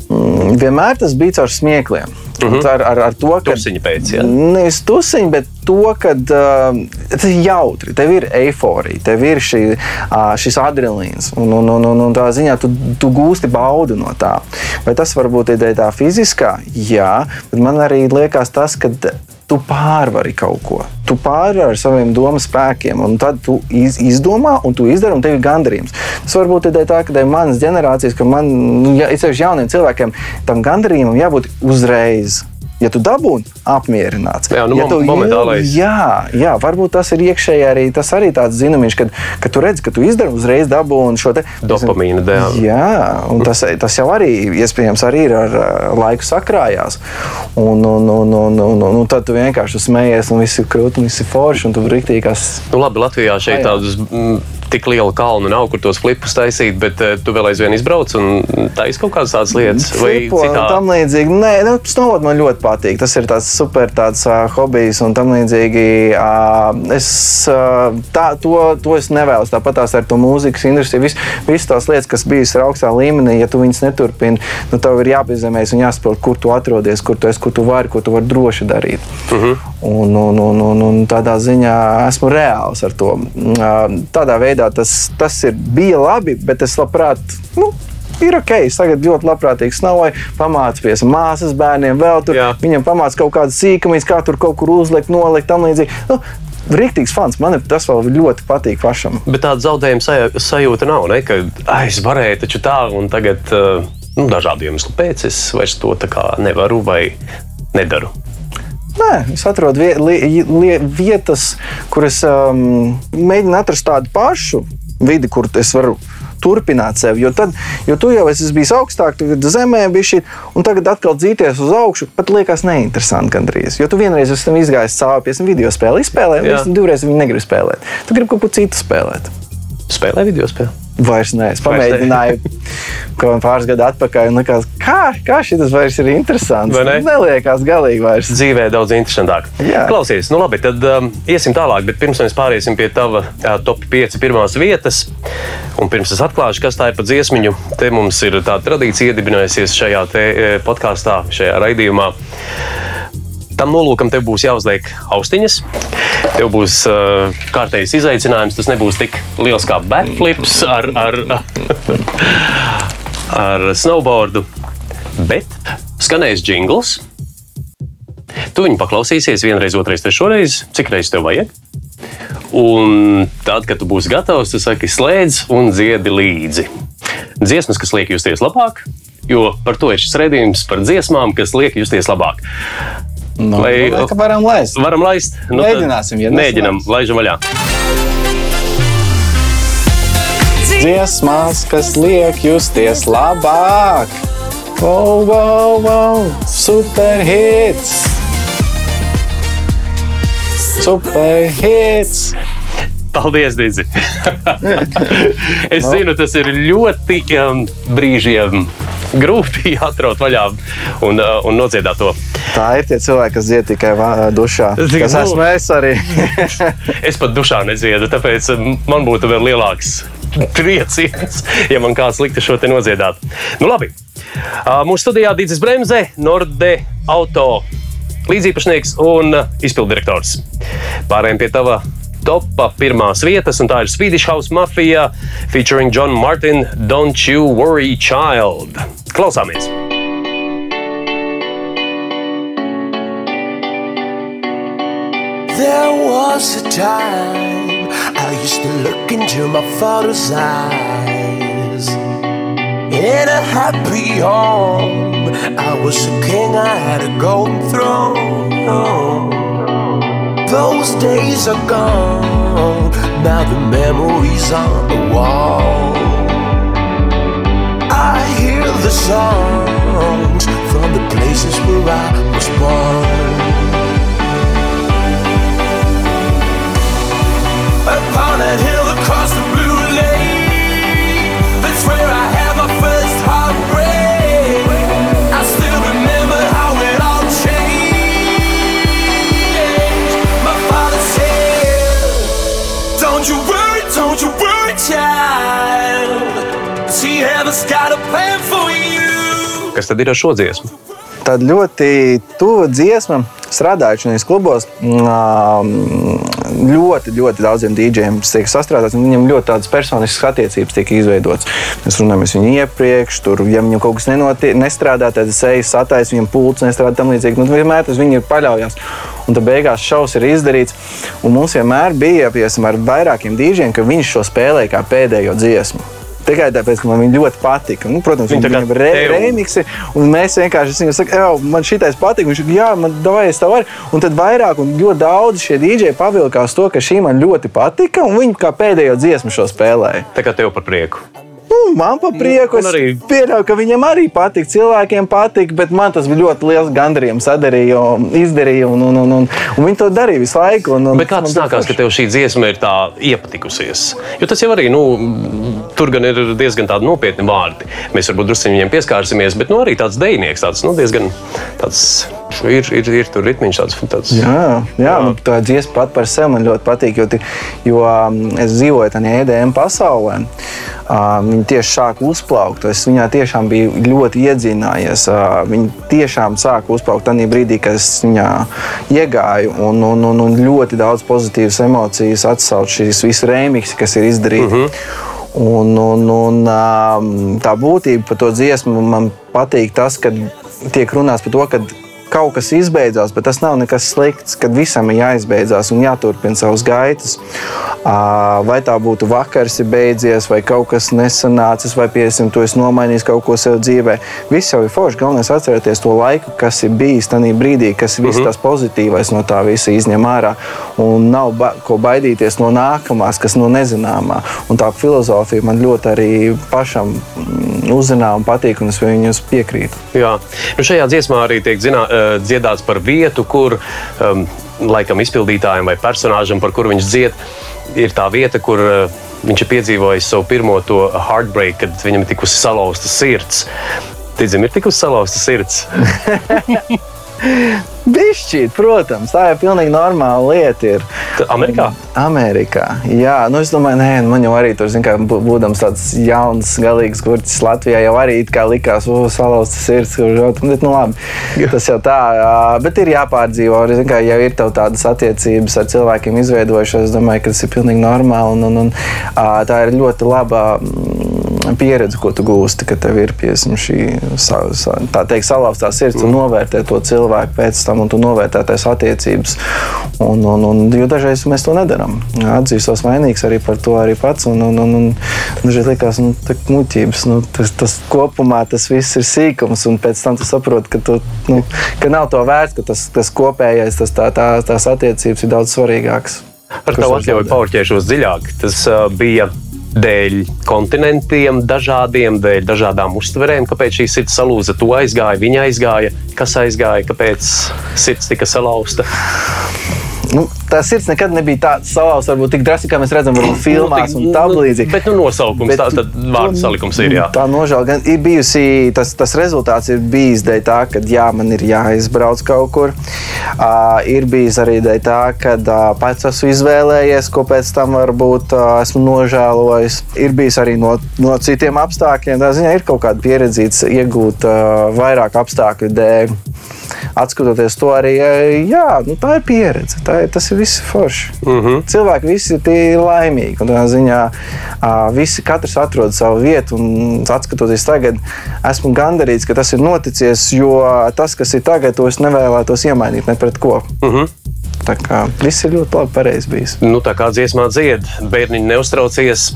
Vienmēr tas bija caur smiekliem. Mm -hmm. ar, ar, ar to, ka
tusiņa pēc, ja?
nevis tusiņa, bet to, ka uh, tas ir jautri, tev ir eiforija, tev ir šī, uh, šis adrenalīns, un, un, un, un, un tā ziņā tu, tu gūsti baudu no tā. Vai tas varbūt ir tā fiziskā? Jā, bet man arī liekas tas, ka tu pārvari kaut ko. Tu pārvari ar saviem domu spēkiem, un tad tu iz, izdomā, un tu izdari, un tev ir gandarījums. Tas varbūt ir tā, ka ir manas generācijas, ka man, nu, ja, ir sevišķi jauniem cilvēkiem, tam gandarījumam jābūt uzreiz. Ja tu dabūji apmierināts,
jā, nu,
ja tu
momentālais.
Jā, jā, varbūt tas ir iekšēji arī, tas arī tāds zināms, ka, ka tu redz, ka tu izdari uzreiz dabūji šo te
dopamīnu dēlu.
Jā, un tas, tas jau arī iespējams arī ir ar laiku sakrājās. Un, un, un, un, un, un, un tad tu vienkārši smējies, un viss ir krūti, un viss ir forši, un tu rīktīgi.
Nu, labi, Latvijā šeit tādus tik liela kalna nav, kur tos flipus taisīt, bet uh, tu vēl aizvien izbrauc un taisīsi kaut kādas tādas lietas.
Flipo, vai tam līdzīgi. Nē, nu, snowboard man ļoti patīk. Tas ir tāds super tāds, uh, hobijs un tam līdzīgi. Uh, es uh, tā, to, to es nevēlos. Tāpat tās ar to mūzikas industriju. Vis, visas tās lietas, kas bijis augstā līmenī, ja tu viņas neturpini, nu, tev ir jāpiezemēs un jāsaprot, kur tu atrodies, kur tu esi, kur tu vari, ko tu vari droši darīt. Uh -huh. Un, un, un, un, un tādā ziņā esmu reāls ar to. Tādā veidā tas, tas ir, bija labi, bet es labprāt. Nu, ir ok, es tagad ļoti labprātīgi snauju, pamācījos māsas bērniem, vēl tur. Jā. Viņam pamācīja kaut kādas sīkumus, kā tur kaut kur uzlikt, nolikt, tam līdzīgi. Nu, Rīktīgs fans, man tas vēl ļoti patīk pašam.
Bet tāda zaudējuma sajūta nav, ne? ka es varēju taču tā, un tagad nu, dažādu iemeslu pēc es vairs to nevaru vai nedaru.
Nē, es atrodu vietas, kuras um, mēģinu atrast tādu pašu vidi, kur es varu turpināt sevi. Jo, tad, jo tu jau esi bijis augstāk, tad zemē bija šī, un tagad atkal dzīties uz augšu, pat liekas neinteresanti gandrīz. Jo tu vienreiz esi izgājis cauri pie video spēli, izspēlēji, un divreiz viņi negribu spēlēt. Tu gribi kaut ko citu spēlēt.
Spēlē video spēli.
Vairs nē, es pamēģināju <laughs> kaut kādā pāris gadu atpakaļ. Likās, kā, kā šis vairs ir interesants? Ne? Neliekās galīgi vairs.
Dzīvē daudz interesantāk. Jā. Klausies, nu labi, tad um, iesim tālāk, bet pirms mēs pāriesim pie tava uh, top 5 pirmās vietas. Un pirms es atklāšu, kas tā ir pa dziesmiņu, te mums ir tāda tradīcija iedibinājusies šajā podkāstā, šajā raidījumā. Tam nolūkam tev būs jāuzliek austiņas. Tev būs uh, kārtējs izaicinājums. Tas nebūs tik liels kā backflips ar, ar, <laughs> ar snowboardu, bet skanēs jingls. Tu viņu paklausīsies vienreiz, otrreiz, trešreiz, cik reizes tev vajag. Un tad, kad tu būsi gatavs, tu saki, slēdz un dziedi līdzi. Dziesmas, kas liek justies labāk, jo par to ir šis redzējums par dziesmām, kas liek justies labāk.
Nu, Vai nu, varam laist?
Varam laist.
Nu, Mēģināsim, ja
mēģinām, laižam vaļā.
Dziesmās, kas liek justies labāk. Wow, wow, wow, super hits! Super hits!
Paldies, Dīdzi! <laughs> es no. zinu, tas ir ļoti um, brīžiem grūti <laughs> atraut vaļā un, uh, un nodziedāt to.
Tā ir tie cilvēki, kas dzied tikai dušā. Zin, kas nu, esmu es arī. <laughs>
es pat dušā nedziedu, tāpēc um, man būtu vēl lielāks trieciens, ja man kāds liktu šo te nodziedāt. Nu, labi. Mūsu studijā Dīdzis Bremse, Norde Auto līdzīpašnieks un izpildirektors. Pārējiem pie tava topā pirmās vietas, un tā ir Swedish House Mafia featuring John Martin, Don't You Worry Child. Klausāmies! Was a time I used to look into my father's eyes. In a happy home, I was a king, I had a golden throne. Those days are gone, now the memories on the wall. I hear the songs from the places where I was born. That's where I had my first heartbreak. I still remember how it all changed. My father said, Don't you worry, don't you worry, child. See, heaven's got a plan for you. Kas tad ir ar šo dziesmu?
Tad ļoti tuva dziesma, strādājot šajos klubos, ļoti, ļoti daudziem dīdžiem tiek sastrādāts. Viņam ļoti tādas personiskas attiecības tiek izveidotas. Mēs runājam ar viņu iepriekš, tur, ja viņam kaut kas nenotiek, nestrādā, tad es eju satais, viņam pults nestrādā tam līdzīgi. Nu, vienmēr tas viņu paļaujas. Un tad beigās šaus ir izdarīts. Un mums vienmēr bija piemēram, ar vairākiem dīdžiem, ka viņš šo spēlēja kā pēdējo dziesmu. Tikai tāpēc, ka man viņa ļoti patika. Nu, protams, viņa ir re, remixi, un mēs vienkārši viņam sakām, man šitais patīk. Viņš saka, jā, man davai es tev arī. Un tad vairāk un ļoti daudz šie dīdžeji pavilkās to, ka šī man ļoti patika, un viņi kā pēdējo dziesmu šo spēlēja.
Tā kā tev par prieku.
Nu, man pa prieku. Es arī... pieļauju, ka viņam arī patīk. Cilvēkiem patīk, bet man tas bija ļoti liels gandarījums. Sadarīju, izdarīju, un, un, un, un, un viņi to darīja visu laiku. Un, un,
bet kā tas nākās, ka tev šī dziesma ir tā iepatikusies? Jo tas jau arī, nu, tur gan ir diezgan tādi nopietni vārdi. Mēs varbūt drusku viņiem pieskārsimies, bet nu, arī tāds dejnieks, tāds nu, diezgan tāds ir, ir, ir tur ritmiņš tāds. tāds
jā, jā, jā. tā dziesma pat par sevi man ļoti patīk, jo, jo um, es dzīvoju tajā EDM pasaulē. Um, viņa tieši sāka uzplaukt. Es viņā tiešām biju ļoti iedzinājies. Uh, viņa tiešām sāka uzplaukt tajā brīdī, kad es viņā iegāju. Un, un, un, un ļoti daudz pozitīvas emocijas atsauc šīs visas remixes, kas ir izdarītas. Mm -hmm. Un, un, un, um, tā būtība par to dziesmu man patīk tas, ka tiek runāts par to, kaut kas izbeidzās, bet tas nav nekas slikts, kad visam ir jāizbeidzās un jāturpina savas gaitas. Vai tā būtu vakars ir beidzies, vai kaut kas nesanācis, vai piesim, tu esi nomainījis kaut ko sev dzīvē. Viss jau ir forši. Galvenais ir atcerēties to laiku, kas ir bijis tajā brīdī, kas viss uh -huh. tas pozitīvais no tā visa izņem ārā. Un nav ba ko baidīties no nākamās, kas no nezināmā. Un tā filozofija man ļoti arī pašam mm, uzzinā un patīk, un es viņus piekrītu.
Jā, nu šajā dziesmā arī tiek zināms dziedāts par vietu, kur um, laikam izpildītājiem vai personāžam, par kuru viņš dzied, ir tā vieta, kur uh, viņš ir piedzīvojis savu pirmo to heartbreak, kad viņam ir tikusi salauzta sirds. Ticam, ir tikusi salauzta sirds. <laughs>
Bišķīt, protams, tā ir pilnīgi normāla lieta. Ir.
Amerikā?
Amerikā. Jā, nu es domāju, nē, man jau arī tur, kā, būdams tāds jauns, galīgs kurķis Latvijā, jau arī likās, ka salauzts sirds, kurš bet, nu, labi, jā. tas jau tā. Bet ir jāpārdzīvo. Kā, ja ir tādas attiecības ar cilvēkiem izveidojušās, es domāju, ka tas ir pilnīgi normāli. Un, un, un, tā ir ļoti laba pieredze, ko tu gūsti, ka tev ir piesim, šī tā teikt, salauztā sirds un novērtē to cilvēku pēc tam, un tu novērtē tās attiecības. Un, un, un, jo dažreiz mēs to nedarām. Atzīstos vainīgs arī par to arī pats. Un, un, un, un dažreiz liekas, nu, tā muļķības, nu, tas, tas kopumā tas viss ir sīkums, un pēc tam tu saproti, ka, tu, nu, ka nav to vērts, ka tas, tas kopējais, tas, tā, tā, tās attiecības ir daudz svarīgākas.
Ar tavu atļauju paurķēšos dziļāk. Tas uh, bija dēļ kontinentiem, dažādiem, dēļ dažādām uztverēm, kāpēc šī sirds salūza, to aizgāja, viņa aizgāja, kas aizgāja, kāpēc sirds tika salauzta.
Nu, tā sirds nekad nebija tāda salauzta, varbūt tik drastiski, kā mēs redzam, varbūt filmās nu, un tā nu, līdzīgi.
Bet nu, nosaukums, bet, tā tad vārdu salikums ir. Jā.
Tā nožēla gan ir bijusi, tas, tas rezultāts ir bijis dēļ tā, ka jā, man ir jāizbrauc kaut kur. Uh, ir bijis arī dēļ tā, ka uh, pats esmu izvēlējies, ko pēc tam varbūt uh, esmu nožēlojis. Ir bijis arī no, no citiem apstākļiem. Tā ziņā ir kaut kāda pieredze iegūt uh, vairāk apstākļu dēļ atskatoties to arī, jā, nu, tā ir pieredze. Tā ir, tas ir viss forši. Mhm. -huh. Cilvēki visi ir laimīgi. Un, ziņā, visi katrs atrod savu vietu. Un, atskatoties tagad, esmu gandarīts, ka tas ir noticis, jo tas, kas ir tagad, to es nevēlētos iemainīt ne pret ko. Mhm. -huh. Tā kā viss ir ļoti labi pareizi bijis.
Nu, tā kā dziesmā dzied, bērniņi neuztraucies,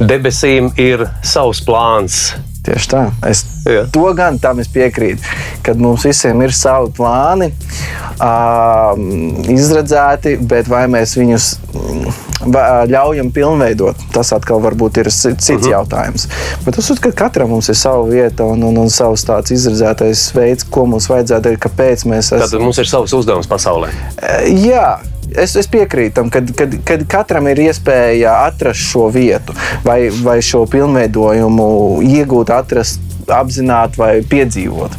debesīm ir savs plāns
Tieši tā. Es Jā. to gan tam piekrītu, kad mums visiem ir savi plāni, uh, izredzēti, bet vai mēs viņus ļaujam pilnveidot, tas atkal varbūt ir cits uh mhm. -huh. jautājums. Bet es uzskatu, ka katram mums ir sava vieta un, un, un savs tāds izredzētais veids, ko mums vajadzētu darīt, kāpēc mēs esam.
Tad mums ir savs uzdevums pasaulē.
Jā, es, es piekrītu tam, ka kad, kad katram ir iespēja atrast šo vietu vai, vai šo pilnveidojumu, iegūt, atrast, apzināti vai piedzīvot.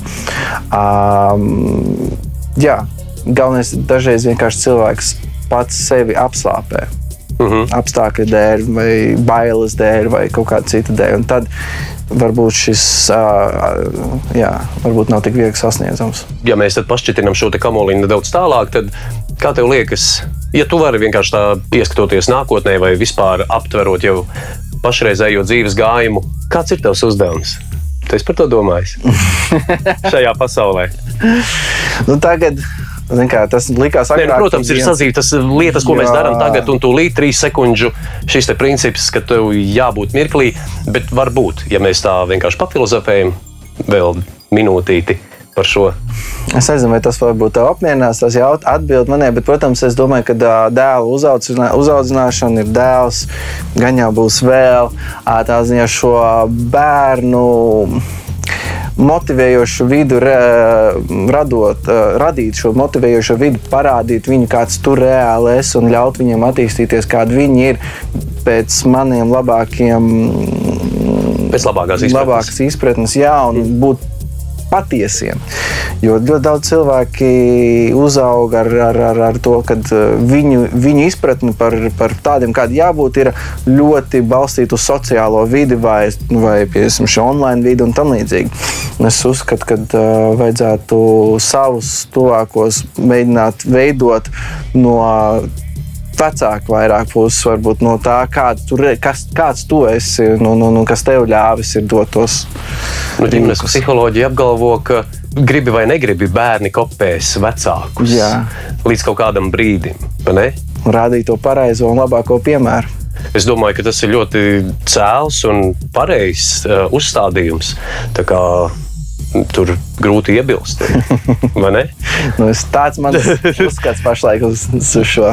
Um, jā, galvenais ir dažreiz vienkārši cilvēks pats sevi apslāpē. uh -huh. apstākļu dēļ, vai bailes dēļ, vai kaut kāda cita dēļ. Un tad varbūt šis jā, varbūt nav tik viegli sasniedzams.
Ja mēs pašķitinām šo kamoliņu nedaudz tālāk, tad kā tev liekas, ja tu vari vienkārši tā pieskatoties nākotnē vai vispār aptverot jau pašreizējo dzīves gājumu, kāds ir tavs uzdevums? Tu esi par to domājis <laughs> šajā pasaulē.
nu, tagad Kā, tas likās
agrāk. Ne, protams, ir sazītas lietas, ko Jā. mēs darām tagad, un tūlīt trīs sekundžu šis princips, ka tev jābūt mirklī, bet varbūt, ja mēs tā vienkārši papilozofējam vēl minūtīti par šo.
Es nezinu, vai tas varbūt apmierinās, tas jau atbild manē, bet, protams, es domāju, ka dēlu uzaudzināšana ir dēls, gan jau būs vēl tā ziņā šo bērnu motivējošu vidu radot, radīt šo motivējošo vidu, parādīt viņu, kāds tur reāli es un ļaut viņiem attīstīties, kādi viņi ir pēc maniem labākiem.
Pēc labākās izpratnes.
Labākas izpratnes jā, un būt patiesiem. Jo ļoti daudz cilvēki uzaug ar, ar, ar, ar to, ka uh, viņu, viņu izpratne par, par tādiem, kādiem jābūt, ir ļoti balstīta uz sociālo vidi vai, vai piemēram, online vidi un tam līdzīgi. Es uzskatu, ka uh, vajadzētu savus tuvākos mēģināt veidot no vecāki vairāk puses, varbūt no tā, kāda tu, kas, kāds tu esi, no, no, no, kas tev ļāvis ir dotos.
Nu, ģimenes psiholoģija apgalvo, ka gribi vai negribi bērni kopēs vecākus Jā. līdz kaut kādam brīdim.
Rādīt to pareizo un labāko piemēru.
Es domāju, ka tas ir ļoti cēls un pareizs uh, uzstādījums. Tur grūti iebilst. <laughs>
nu, tāds man uzskats pašlaik uz, uz šo.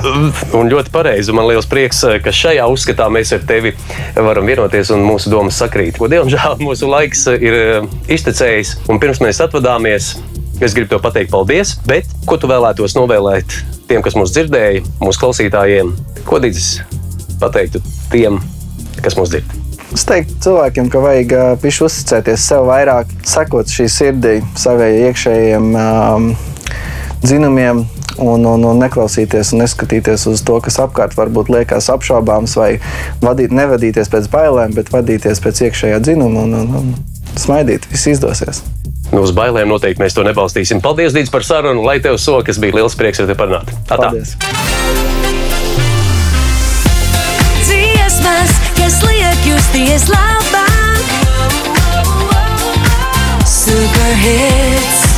Un ļoti pareizi. Man liels prieks, ka šajā uzskatā mēs ar tevi varam vienoties un mūsu domas sakrīt. Diemžēl <laughs> mūsu laiks ir eh, iztecējis, un pirms mēs atvadāmies, es gribu te pateikt paldies. Bet ko tu vēlētos novēlēt tiem, kas mūs dzirdēja, mūsu klausītājiem? Ko Dīdzis pateiktu tiem, kas mūs dzird?
Es teiktu cilvēkiem, ka vajag pišķi uzticēties sev vairāk, sekot šī sirdī, saviem iekšējiem um, dzinumiem. Un, un, un neklausīties un neskatīties uz to, kas apkārt varbūt liekas apšaubāms, vai vadīt, nevadīties pēc bailēm, bet vadīties pēc iekšējā dzinuma un, un, un smaidīt. Viss izdosies.
Nu, uz bailēm noteikti mēs to nebalstīsim. Paldies, Dīdz, par sarunu. Lai tev sokas bija liels prieks ar tevi parunāt.
Paldies!
Liek justies labāk. Super hits, super hits.